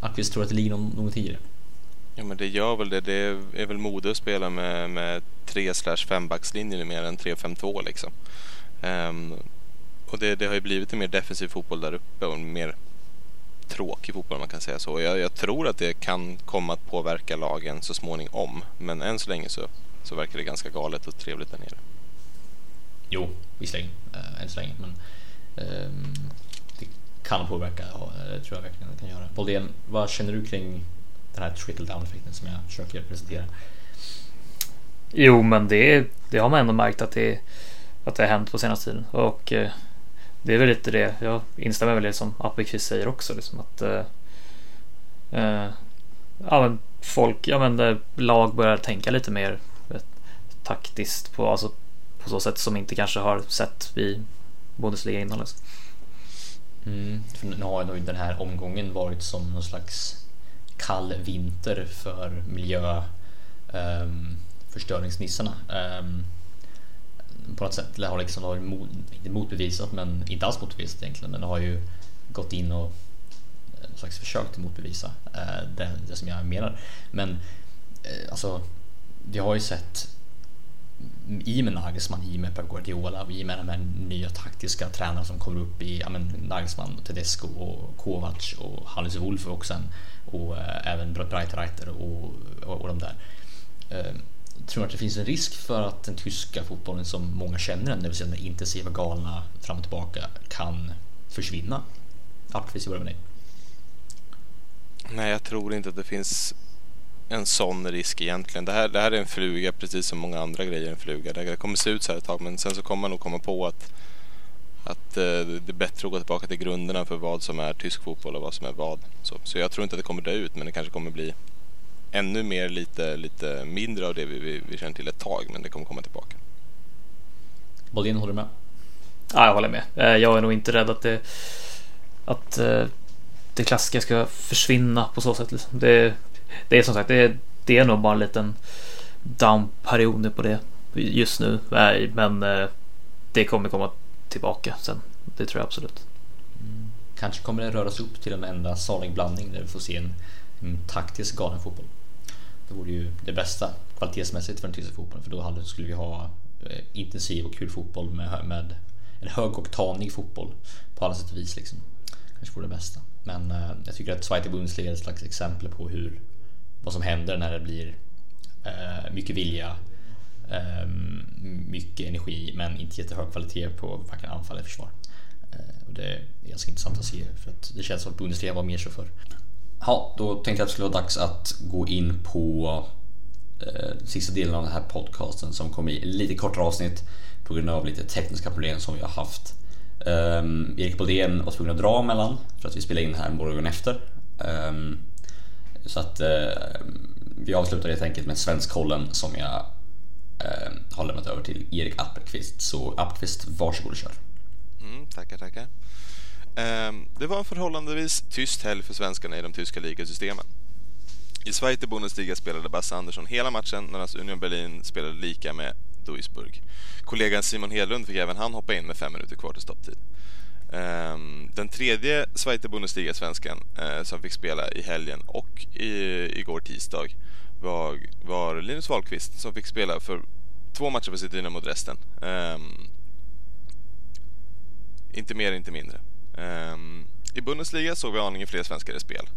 [SPEAKER 2] Alkvist tror att det ligger någon, något i det.
[SPEAKER 4] Ja men det gör väl det. Det är väl mode att spela med, med 3 5 backslinjer mer än 3-5-2 liksom. Um, och det, det har ju blivit en mer defensiv fotboll där uppe och en mer tråkig fotboll om man kan säga så. Jag, jag tror att det kan komma att påverka lagen så småningom. Men än så länge så, så verkar det ganska galet och trevligt där nere.
[SPEAKER 2] Jo, visserligen, äh, än så länge, men ehm, det kan påverka, ja, det tror jag verkligen det kan göra. Boldén, vad känner du kring den här trickle down effekten som jag försöker presentera?
[SPEAKER 3] Jo, men det, det har man ändå märkt att det, att det har hänt på senaste tiden. Och eh, det är väl lite det, jag instämmer väl i det som Appelqvist säger också. Liksom att eh, eh, ja, men folk, ja men eh, lag börjar tänka lite mer eh, taktiskt på, alltså, på så sätt som inte kanske har sett i Bundesliga innan. Liksom.
[SPEAKER 2] Mm, för nu har nog den här omgången varit som någon slags kall vinter för miljöförstöringsnissarna. Ehm, um. Ehm, um, på något sätt. Det har liksom varit mot, inte motbevisat, men inte alls motbevisat egentligen. Men det har ju gått in och eh, någon slags försök till motbevisa uh, det, det, som jag menar. Men uh, alltså, vi har ju sett i och med Nagelsmann, i och med Pep Guardiola och i och med de här nya taktiska tränarna som kommer upp i ja, men Nagelsmann, Tedesco och Kovac och Hannes Wolf och sen och äh, även Breitreiter och, och, och de där. Äh, tror att det finns en risk för att den tyska fotbollen som många känner den, det vill säga den intensiva galna fram och tillbaka, kan försvinna? Appelqvist, jag börjar med dig.
[SPEAKER 4] Nej, jag tror inte att det finns en sån risk egentligen. Det här, det här är en fluga precis som många andra grejer en fluga. Det kommer se ut så här ett tag men sen så kommer man nog komma på att, att eh, det är bättre att gå tillbaka till grunderna för vad som är tysk fotboll och vad som är vad. Så, så jag tror inte att det kommer dö ut men det kanske kommer bli ännu mer lite, lite mindre av det vi, vi, vi känner till ett tag men det kommer komma tillbaka.
[SPEAKER 2] Boldin, håller du med?
[SPEAKER 3] Ja, jag håller med. Eh, jag är nog inte rädd att det, att eh, det klassiska ska försvinna på så sätt. Liksom. Det, det är som sagt, det är, det är nog bara en liten down-period nu på det just nu. Men eh, det kommer komma tillbaka sen. Det tror jag absolut.
[SPEAKER 2] Mm. Kanske kommer det röras upp till en enda salig blandning där vi får se en, en taktisk galen fotboll. Det vore ju det bästa kvalitetsmässigt för den tyska fotbollen för då hade, skulle vi ha eh, intensiv och kul fotboll med, med en hög och tanig fotboll på alla sätt och vis liksom. Kanske vore det bästa. Men eh, jag tycker att Zweite Bundesliga är ett slags exempel på hur vad som händer när det blir eh, mycket vilja, eh, mycket energi men inte jättehög kvalitet på varken anfall eller försvar. Eh, och det är ganska intressant att se för att det känns som att Bundesliga var mer så förr. Ja, då tänkte jag att det skulle vara dags att gå in på eh, sista delen av den här podcasten som kommer i lite kortare avsnitt på grund av lite tekniska problem som vi har haft. Um, Erik Bodén var tvungen att dra emellan för att vi spelar in här morgonen efter. Um, så att eh, vi avslutar helt enkelt med Svenskkollen som jag eh, har lämnat över till Erik Appelqvist. Så Appelqvist, varsågod och kör.
[SPEAKER 4] Mm, tackar, tackar. Eh, det var en förhållandevis tyst helg för svenskarna i de tyska ligasystemen. I Zweite Bundesliga spelade Basse Andersson hela matchen medan Union Berlin spelade lika med Duisburg. Kollegan Simon Hedlund fick även han hoppa in med fem minuter kvar till stopptid. Ehm, den tredje Zweite Bundesliga-svensken eh, som fick spela i helgen och i, igår tisdag var, var Linus Wahlqvist som fick spela för två matcher för sitt Dynamo Dresden. Um, inte mer, inte mindre. Um, I Bundesliga såg vi aningen fler svenskar i spel.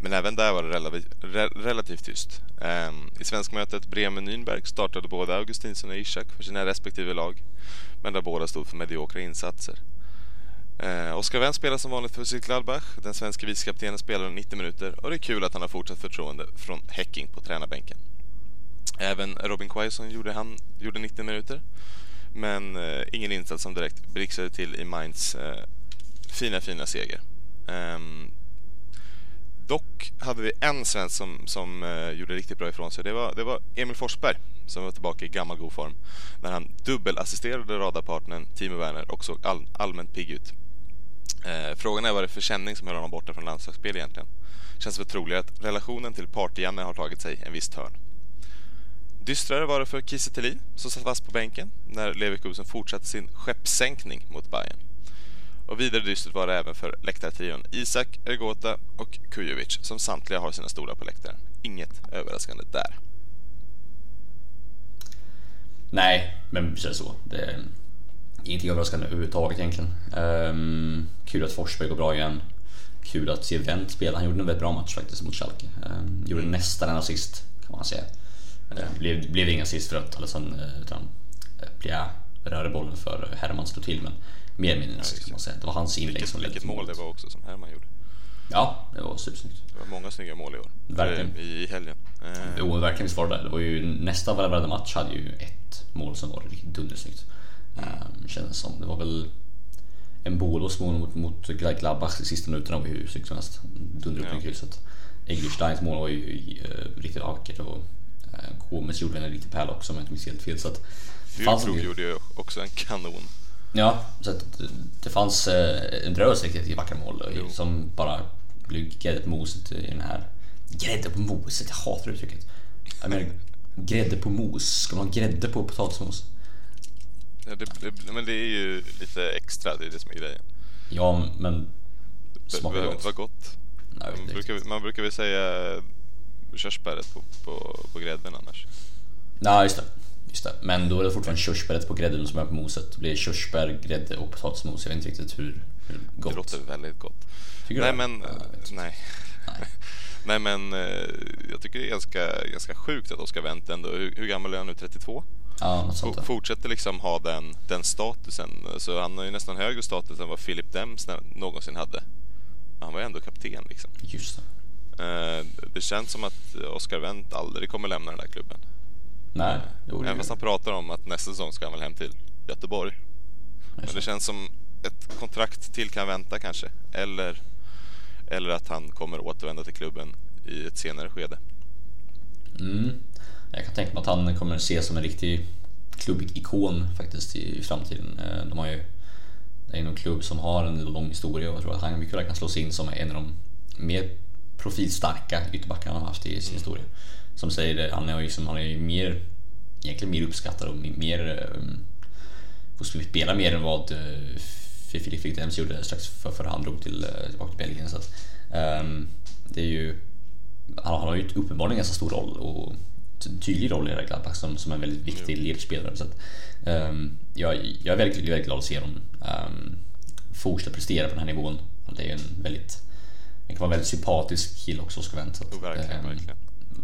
[SPEAKER 4] Men även där var det relativt, re, relativt tyst. Um, I svenskmötet Bremen-Nürnberg startade både Augustinsson och Ishak för sina respektive lag. Men där båda stod för mediokra insatser. Eh, Oskar Wendt spelar som vanligt för Gladbach. Den svenska vicekaptenen spelar 90 minuter och det är kul att han har fortsatt förtroende från Häcking på tränarbänken. Även Robin Quaison gjorde, han, gjorde 90 minuter. Men eh, ingen insats som direkt blixtrade till i Mainz eh, fina, fina seger. Ehm, dock hade vi en svensk som, som eh, gjorde riktigt bra ifrån sig. Det var, det var Emil Forsberg som var tillbaka i gammal god form när han dubbelassisterade radarpartnern Timo Werner och såg all, allmänt pigg ut. Eh, frågan är vad det är för känning som höll honom borta från landslagsspel egentligen. Känns väl troligare att relationen till partyjanne har tagit sig en viss törn. Dystrare var det för Kiese Thelin som satt fast på bänken när Leverkusen fortsatte sin skeppssänkning mot Bayern. Och vidare dystert var det även för läktartrion Isak, Ergota och Kujovic som samtliga har sina stolar på läktaren. Inget överraskande där.
[SPEAKER 2] Nej, men precis så. Det är ingenting överraskande överhuvudtaget egentligen. Um, kul att Forsberg går bra igen. Kul att se Wendt spela. Han gjorde en väldigt bra match faktiskt mot Schalke. Um, gjorde nästan en assist kan man säga. Uh, blev, blev ingen assist för att Alessandro, uh, utan uh, Pia rörde bollen för Herman slog till men mer eller mindre kan man säga. Det var hans inlägg
[SPEAKER 4] vilket,
[SPEAKER 2] som
[SPEAKER 4] ledde Vilket mål det var också som Herman gjorde.
[SPEAKER 2] Ja, det var supersnyggt.
[SPEAKER 4] Det var många snygga mål i år.
[SPEAKER 2] Verkligen.
[SPEAKER 4] I, i helgen. Eh,
[SPEAKER 2] Jo, verkligen visst var det det. Det var ju nästan varenda match hade ju ett mål som var riktigt dundersnyggt. Um, kändes som. Det var väl en Bolos mål mot, mot Gladbach i sista minuterna var ju hur snyggt som helst. Dundrade upp
[SPEAKER 4] Ja.
[SPEAKER 2] i krysset. Eggersteins mål var ju uh, riktigt vackert och uh, Gomes gjorde en riktig pärla också om jag inte minns helt fel. Så att del-
[SPEAKER 4] gjorde ju också en kanon.
[SPEAKER 2] Ja, så att det, fanns eh, en drös riktigt vackra mål
[SPEAKER 4] Jo.
[SPEAKER 2] som bara blev grädde på moset i den här... Grädde på moset, jag hatar uttrycket. Jag menar, grädde på mos. Ska man ha grädde på potatismos?
[SPEAKER 4] Ja, det, det, men det är ju lite extra, det är det som är grejen.
[SPEAKER 2] Ja, men
[SPEAKER 4] Det
[SPEAKER 2] smakar
[SPEAKER 4] behöver
[SPEAKER 2] gott.
[SPEAKER 4] inte vara gott.
[SPEAKER 2] Nej,
[SPEAKER 4] Man brukar, man brukar väl säga körsbäret på, på, på grädden annars.
[SPEAKER 2] Nej, just det. Just det. Men då är det fortfarande körsbäret på grädden som är på moset. Det blir körsbär, grädde och potatismos. Jag vet inte riktigt hur, hur gott.
[SPEAKER 4] Det låter väldigt gott.
[SPEAKER 2] Tycker du
[SPEAKER 4] Nej
[SPEAKER 2] det?
[SPEAKER 4] men,
[SPEAKER 2] Ja,
[SPEAKER 4] nej.
[SPEAKER 2] Nej.
[SPEAKER 4] Nej men eh, jag tycker det är ganska, ganska sjukt att Oscar Wendt ändå, hur, hur gammal är han nu? 32?
[SPEAKER 2] Ja,
[SPEAKER 4] Och fortsätter liksom ha den, den statusen. Så han har ju nästan högre status än vad Philip Dems någonsin hade. Han var ju ändå kapten liksom.
[SPEAKER 2] Just det.
[SPEAKER 4] Eh, det känns som att Oscar Wendt aldrig kommer lämna den där klubben.
[SPEAKER 2] Nej, det vore
[SPEAKER 4] Även fast han pratar om att nästa säsong ska han väl hem till Göteborg. Men det känns som ett kontrakt till kan vänta kanske. Eller, eller att han kommer återvända till klubben i ett senare skede.
[SPEAKER 2] Mm. Jag kan tänka mig att han kommer ses som en riktig klubbikon faktiskt i, framtiden. Eh, De har ju, det är en klubb som har en lång historia och jag tror att han mycket väl kan slå sig in som en av de mer profilstarka ytterbackarna han har haft i sin historia. Som säger han är ju, liksom, han är ju mer, egentligen mer uppskattad och mer, um, får spela mer än vad Filip Fickdems gjorde strax för, för han drog till, uh, tillbaka till Belgien. Så att, ehm, det är ju han, har ju uppenbarligen en ganska stor roll och tydlig roll i Gladbach som, som en väldigt viktig ledspelare. Så att, ehm, jag, jag är väldigt, väldigt glad att se dem um, fortsätta prestera på den här nivån. Det är en väldigt, det kan vara en väldigt sympatisk kille också, Oscar Wendt.
[SPEAKER 4] Jo, verkligen,
[SPEAKER 2] ehm,
[SPEAKER 4] verkligen.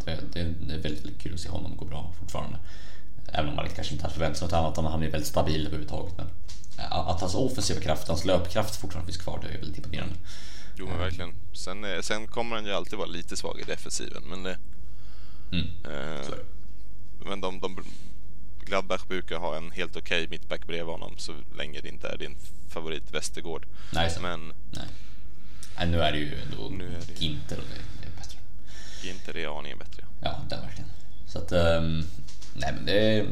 [SPEAKER 2] Det, det, det är väldigt, väldigt kul att se honom gå bra fortfarande. Även om man kanske inte hade förväntat sig något annat, han är väldigt stabil överhuvudtaget. Men eh, att hans offensiva kraft, hans löpkraft fortfarande finns kvar, det är väldigt imponerande.
[SPEAKER 4] Jo men verkligen. Sen, eh, sen kommer han ju alltid vara lite svag i defensiven. Men, det,
[SPEAKER 2] Mm.
[SPEAKER 4] eh, men de, de, Gladbach brukar ha en helt okej mittback bredvid honom så länge det inte är din favorit Västergård.
[SPEAKER 2] Nej, så.
[SPEAKER 4] Men
[SPEAKER 2] Nej. Nej, nu är det ju ändå
[SPEAKER 4] Nu är det
[SPEAKER 2] Ginter och det, är bättre.
[SPEAKER 4] inte det är aningen bättre.
[SPEAKER 2] Ja, det är verkligen. Så att, ehm, nej men det.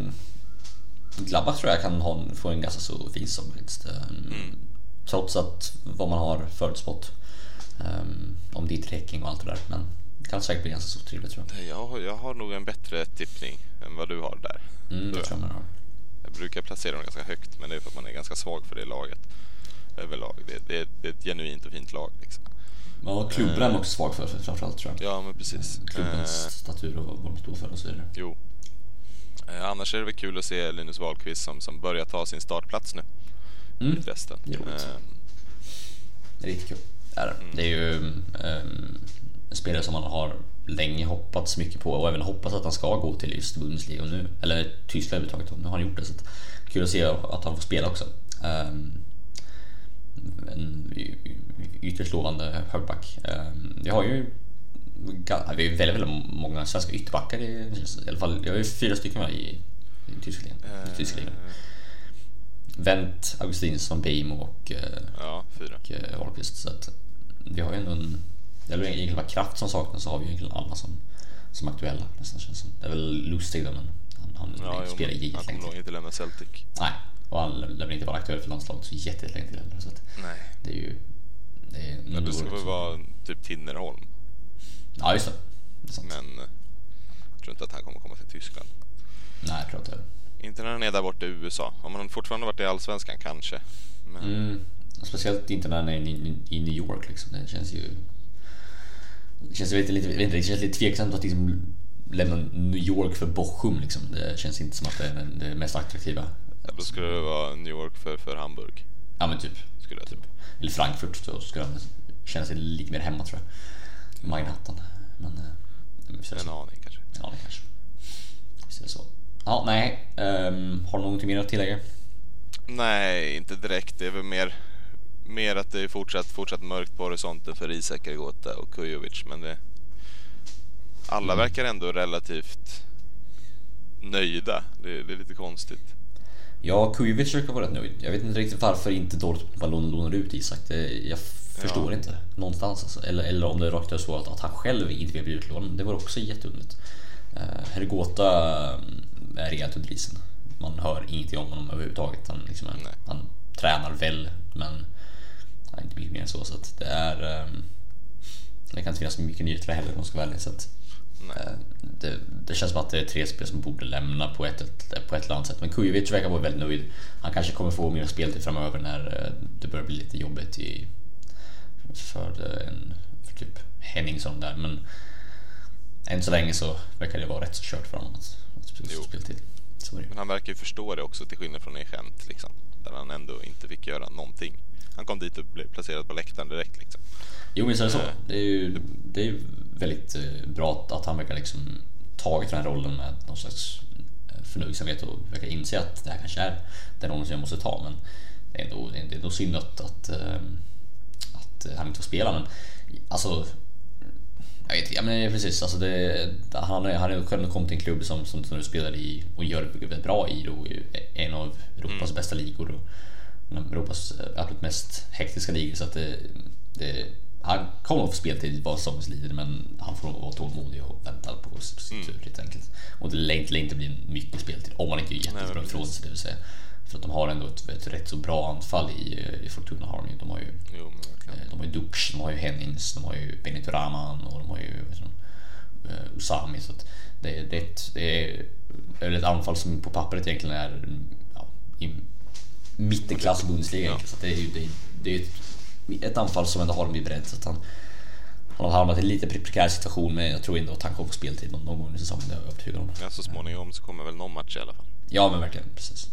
[SPEAKER 2] Gladbach tror jag kan ha, få en ganska så fin säsong faktiskt. Ehm, Trots att vad man har förutspått. Um, om dit och allt det där. Men kan säkert bli ganska så trevligt tror jag.
[SPEAKER 4] Jag, har- jag har nog en bättre tippning än vad du har där.
[SPEAKER 2] Mm,
[SPEAKER 4] Tror jag.
[SPEAKER 2] tror jag har.
[SPEAKER 4] Jag brukar placera dem ganska högt men det är för att man är ganska svag för det laget överlag. Det, det, det är ett genuint och fint lag. Liksom.
[SPEAKER 2] Ja, klubben är man också svag för, för framförallt tror jag.
[SPEAKER 4] Ja men precis.
[SPEAKER 2] Klubbens
[SPEAKER 4] Eh,
[SPEAKER 2] statur och vad de står för och så vidare.
[SPEAKER 4] jo. Eh, annars är det väl kul att se Linus Wahlqvist som, som börjar ta sin startplats nu
[SPEAKER 2] Mm.
[SPEAKER 4] i Dresden.
[SPEAKER 2] Det är roligt.
[SPEAKER 4] Eh,
[SPEAKER 2] riktigt kul. Det är, det. det är ju en spelare som man har länge hoppats mycket på och även hoppats att han ska gå till just Bundesliga nu, eller Tyskland överhuvudtaget. Nu har han gjort det så att, kul att se att han får spela också. Um, en ytterst lovande högerback. Um, vi har ju vi har väldigt, väldigt många svenska ytterbackar i, i alla fall. Jag har ju fyra stycken med i, i ligan.
[SPEAKER 4] eh,
[SPEAKER 2] Wendt, Augustinsson, Beijmo och eh,
[SPEAKER 4] ja, fyra.
[SPEAKER 2] och eh, Wahlqvist. Så att vi har ju ändå en... Det är väl egentligen bara kraft som saknas så har vi ju egentligen alla som, som aktuella nästan känns som. Det är väl Lustig då men han, han
[SPEAKER 4] Ja, jo,
[SPEAKER 2] spelar i
[SPEAKER 4] han kommer nog inte lämna Celtic.
[SPEAKER 2] Nej, och han lär väl inte vara aktuell för landslaget så jättelänge till heller. Så att
[SPEAKER 4] Nej.
[SPEAKER 2] det är ju... Det är
[SPEAKER 4] Men det ska väl vara typ Tinnerholm.
[SPEAKER 2] Ja just det. det är sant.
[SPEAKER 4] Men eh, jag tror inte att han kommer komma till Tyskland.
[SPEAKER 2] Nej jag tror inte.
[SPEAKER 4] Inte när han är där borta i USA. Om han fortfarande varit i Allsvenskan kanske. Men
[SPEAKER 2] Mm, speciellt inte när han är i, i New York liksom. Det känns ju... Det känns lite, lite, inte, det känns lite tveksamt att liksom lämna New York för Bochum liksom. Det känns inte som att det är det- mest attraktiva.
[SPEAKER 4] ja, då skulle det vara New York för, för Hamburg.
[SPEAKER 2] Ja men typ.
[SPEAKER 4] Skulle jag tro.
[SPEAKER 2] Eller Frankfurt så skulle han känna sig lite mer hemma tror jag. Manhattan. Men... eh, men
[SPEAKER 4] En
[SPEAKER 2] så.
[SPEAKER 4] aning kanske.
[SPEAKER 2] Ja, det kanske. Visst är det så. Ja, nej. Um, har du någonting mer att tillägga?
[SPEAKER 4] Nej, inte direkt. Det är väl mer mer att det är fortsatt, fortsatt mörkt på horisonten för Isak Ergota och Kujovic. Men det, alla
[SPEAKER 2] Mm.
[SPEAKER 4] verkar ändå relativt nöjda. Det, det är lite konstigt.
[SPEAKER 2] Ja, Kujovic verkar vara rätt nöjd. Jag vet inte riktigt varför inte Dortmund bara lånar, ut Isak. Det, jag förstår
[SPEAKER 4] Ja.
[SPEAKER 2] inte någonstans. Alltså. Eller, eller om det är rakt av så att, att han själv inte vill bli utlånad. Det var också jätteunderligt. Uh, Hergota mm, är rejält under isen. Man hör ingenting om honom överhuvudtaget. Han, liksom, han tränar väl, men är inte mycket mer än så. så att det är... ehm, det kan inte finnas mycket nyheter heller om man ska vara ärlig. Så att,
[SPEAKER 4] Nej.
[SPEAKER 2] Eh, det, det känns som att det är tre spel som borde lämna på ett, ett, på ett eller annat sätt. Men Kujovic verkar vara väldigt nöjd. Han kanske kommer få mer speltid framöver när eh, det börjar bli lite jobbigt i, för, eh, en, för typ Henningsson där. Men än så länge så verkar det vara rätt så kört för honom att, att speltid.
[SPEAKER 4] Men han verkar ju förstå det också till skillnad från Egent liksom. Där han ändå inte fick göra någonting. Han kom dit och blev placerad på läktaren direkt liksom.
[SPEAKER 2] Jo men så är det så.
[SPEAKER 4] Eh.
[SPEAKER 2] Det är ju, det är ju väldigt eh, bra att han verkar liksom tagit den här rollen med någon slags eh, förnöjsamhet och verkar inse att det här kanske är den rollen som jag måste ta. Men det är ändå, det är ändå synd att, att, att han inte får spela. Men alltså, jag vet ja, men precis. Alltså det, han har ju själv kommit till en klubb som, som nu spelar i och gör det bra i då, en av Europas bästa ligor. Och, en av Europas eh, absolut mest hektiska ligor. Så att det, det, han kommer att få speltid vad som lider men han får vara tålmodig och vänta på sin tur helt enkelt. Och det lär inte, bli mycket speltid om man inte gör jättebra ifrån sig det vill säga. För att de har ändå ett, ett rätt så bra anfall i, i Fortuna har de ju. De har ju
[SPEAKER 4] Jo.
[SPEAKER 2] Eh, De har ju Dux, de har ju Hennings, de har ju Benito Raman och de har ju eh, Usami. Så det, det, är ett, det är ett anfall som på pappret egentligen är ja, mittenklass Bundesliga egentligen. Så det är ju det, det är ett, ett anfall som ändå har i bredd. Så han, han har hamnat i en lite prekär situation men jag tror ändå att han kommer få speltid någon, någon gång i säsongen. Det är jag övertygad om.
[SPEAKER 4] Ja, så småningom så kommer väl någon match i alla fall.
[SPEAKER 2] Ja men verkligen, precis.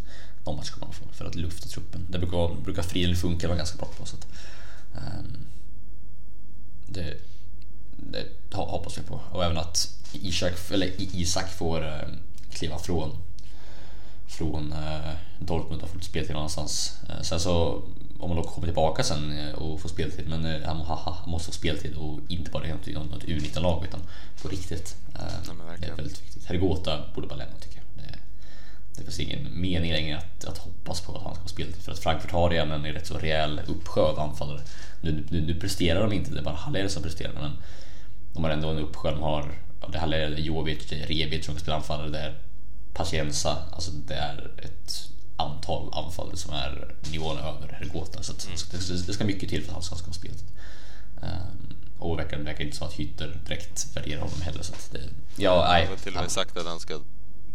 [SPEAKER 2] Någon match kommer man få för att lufta truppen. Det brukar, brukar Friedel funka vara ganska bra på. Så att, ehm, det, det ho- hoppas vi på. Och även att Isak, eller Isak får eh, kliva från från eh, Dortmund och få speltid någon annanstans. Eh, sen så om man då kommer tillbaka sen eh, och får speltid, men han, ha- ha- han måste få speltid och inte bara i något, i något U19-lag utan på riktigt.
[SPEAKER 4] Men
[SPEAKER 2] det är väldigt viktigt. Hergota borde bara lämna tycker jag. Det, det finns ingen mening längre att, att hoppas på att han ska få speltid för att Frankfurt har redan en rätt så rejäl uppsjö av anfallare. Nu, nu, nu presterar de inte, det är bara Haller som presterar men de har ändå en uppsjö. De har det Haller, Jovic, Rebic som kan spela anfallare där. Pacienza, alltså det är ett antal anfallare som är nivån över Hergota. Så att det, det ska mycket till för att han ska, speltid. Um, och det verkar, inte som att Hytter direkt värderar honom heller. Så att det, ja, nej.
[SPEAKER 4] Han har till och med sagt att han ska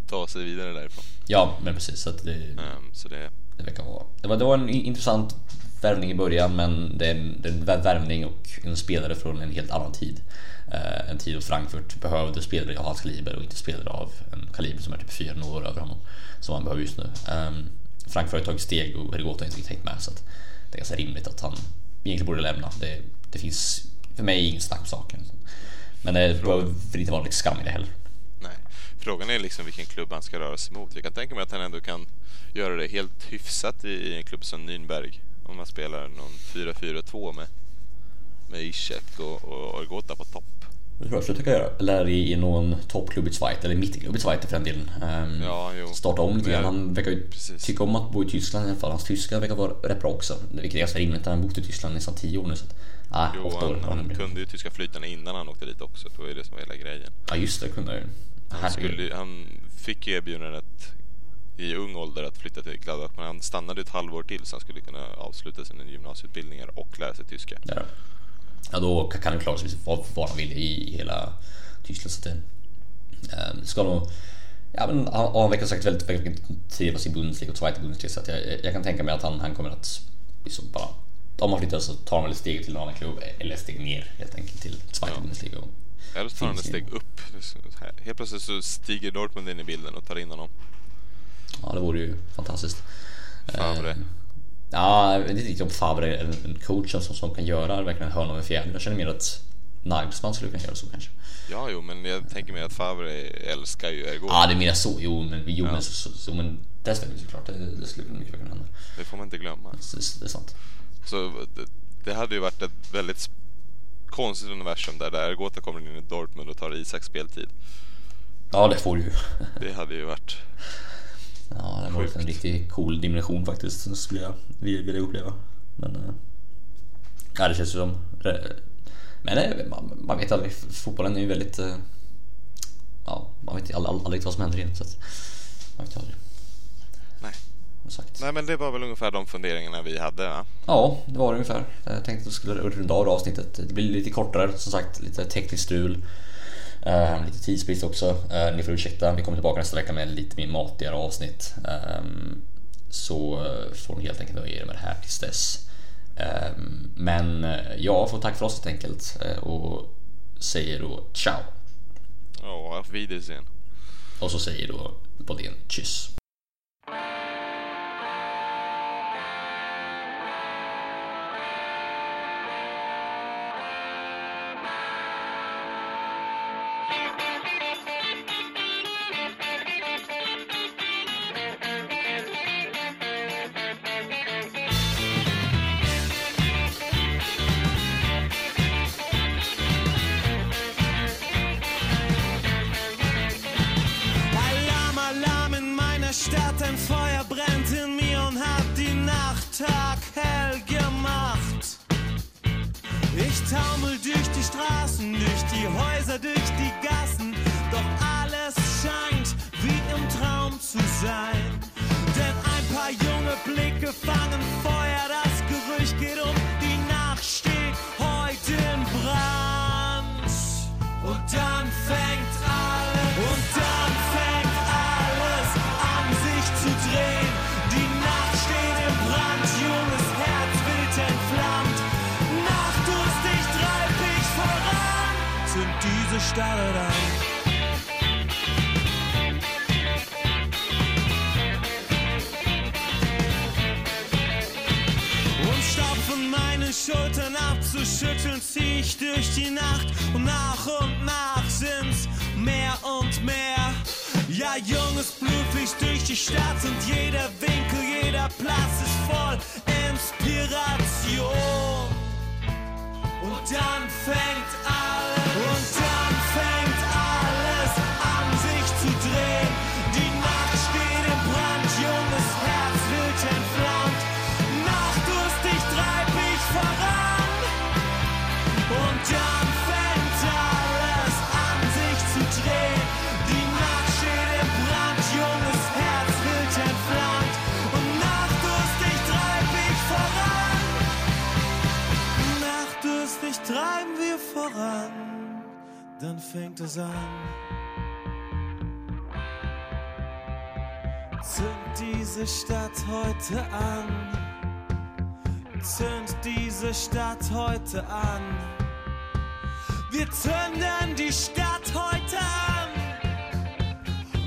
[SPEAKER 4] ta sig vidare därifrån.
[SPEAKER 2] Ja, men precis. Så att det,
[SPEAKER 4] Ehm, så det,
[SPEAKER 2] det verkar vara. Det var, det var en intressant värvning i början, men det är en, det är en vär- värvning och en spelare från en helt annan tid. Eh, en tid då Frankfurt behövde spelare av hans kaliber och inte spelare av en kaliber som är typ fyra år över honom. Som han behöver just nu. Um, Frankfurt har tagit steg och Hergota har inte riktigt hängt med så att det är ganska rimligt att han egentligen borde lämna. Det, det finns för mig ingen snack om saken. Men det behöver inte vara liksom skam i det heller.
[SPEAKER 4] nej. Frågan är liksom vilken klubb han ska röra sig mot. Jag kan tänka mig att han ändå kan göra det helt hyfsat i, i en klubb som Nürnberg. Om man spelar någon 4-4-2 med, med Ishek och, och Argota på topp.
[SPEAKER 2] Det tror jag absolut jag kan göra. Eller i, i någon toppklubb i Schweiz, eller mittenklubb i Schweiz för den delen. Ehm,
[SPEAKER 4] Ja,
[SPEAKER 2] starta om lite grann. Han verkar ju
[SPEAKER 4] Precis.
[SPEAKER 2] tycka om att bo i Tyskland i alla fall. Hans tyska verkar vara rätt bra också. Vilket är ganska rimligt. Han har bott i Tyskland i nästan 10 år nu. Så att, ah,
[SPEAKER 4] Jo,
[SPEAKER 2] åtta år.
[SPEAKER 4] han, han kunde ju tyska flytande innan han åkte dit också. Det var ju det som var hela grejen.
[SPEAKER 2] Ja just det, kunde ju.
[SPEAKER 4] Han, skulle, ju- han fick ju erbjudandet i ung ålder att flytta till Gladbach men han stannade ett halvår till så han skulle kunna avsluta sina gymnasieutbildningar och lära sig tyska.
[SPEAKER 2] Ja, då. ja, då kan han klara sig vad, vad han vill i, hela Tyskland. Så att ehm, ska nog... Ja, men han, han verkar sagt väldigt, väldigt trivas i Bundesliga och Zweite Bundesliga så att jag, jag kan tänka mig att han, han kommer att liksom bara... Om han flyttar så tar han väl ett steg till en annan klubb eller ett steg ner helt enkelt till Zweite
[SPEAKER 4] Ja.
[SPEAKER 2] Bundesliga.
[SPEAKER 4] Eller så tar han ett steg upp. Helt plötsligt så stiger Dortmund in i bilden och tar in honom.
[SPEAKER 2] Ja, det vore ju fantastiskt.
[SPEAKER 4] Favre.
[SPEAKER 2] Eh, Ja, jag vet inte riktigt om Favre är en, en coach som, som kan göra verkligen hörna med fjäder. Jag känner mer att Nagelsmann skulle kunna göra så kanske.
[SPEAKER 4] Ja, jo, men jag tänker mig att Favre älskar ju Ergo.
[SPEAKER 2] Ja, det är mer så. Jo, men, jo,
[SPEAKER 4] Ja.
[SPEAKER 2] men, så, så, men det stämmer ju såklart. Det, det skulle mycket väl kunna hända.
[SPEAKER 4] Det får man inte glömma.
[SPEAKER 2] Det, det är sant.
[SPEAKER 4] Så det, det hade ju varit ett väldigt konstigt universum där, där Gota kommer in i Dortmund och tar Isaks speltid.
[SPEAKER 2] Ja, det får du ju.
[SPEAKER 4] Det hade ju varit...
[SPEAKER 2] Ja, det var en
[SPEAKER 4] Sjukt.
[SPEAKER 2] riktigt cool dimension faktiskt. som skulle jag vilja uppleva. Men... eh, Ja, det känns ju som... Men eh, man, vet aldrig. Fotbollen är ju väldigt... eh, Ja, man vet aldrig, aldrig vad som händer in så att... Man vet aldrig.
[SPEAKER 4] Nej.
[SPEAKER 2] Sagt.
[SPEAKER 4] Nej men det var väl ungefär de funderingarna vi hade va?
[SPEAKER 2] Ja, det var det ungefär. Jag tänkte att vi skulle runda av avsnittet. Det blir lite kortare, som sagt, lite tekniskt strul. Eh, lite tidsbrist också. Eh, ni får ursäkta, vi kommer tillbaka nästa vecka med lite mer matigare avsnitt. Eh, så eh, får ni helt enkelt nöja er med det här tills dess. Eh, men eh, jag får tack för oss helt enkelt eh, och säger då ciao.
[SPEAKER 4] Ja, auf Wiedersehen.
[SPEAKER 2] Och så säger då Bodén tjus.
[SPEAKER 1] Stadt, ein Feuer brennt in mir und hat die Nacht taghell gemacht. Ich taumel durch die Straßen, durch die Häuser, durch die Gassen, doch alles scheint wie im Traum zu sein. Denn ein paar junge Blicke fangen Feuer, das Gerücht geht um, die Nacht steht heute in Brand. Und dann fängt Schultern abzuschütteln, zieh ich durch die Nacht und nach und nach sind's mehr und mehr. Ja, junges Blut fließt durch die Stadt und jeder Winkel, jeder Platz ist voll Inspiration. Und dann fängt alles, und dann voran, dann fängt es an. Zünd diese Stadt heute an. Zünd diese Stadt heute an. Wir zünden die Stadt heute an.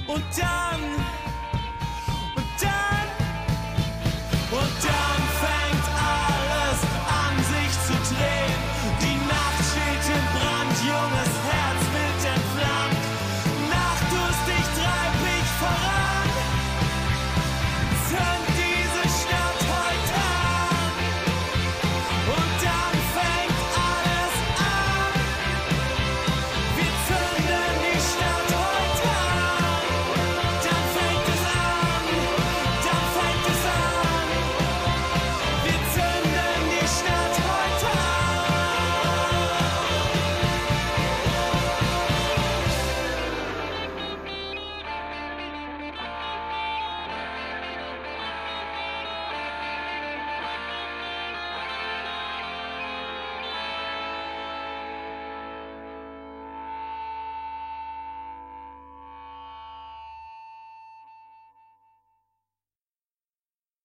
[SPEAKER 1] Und dann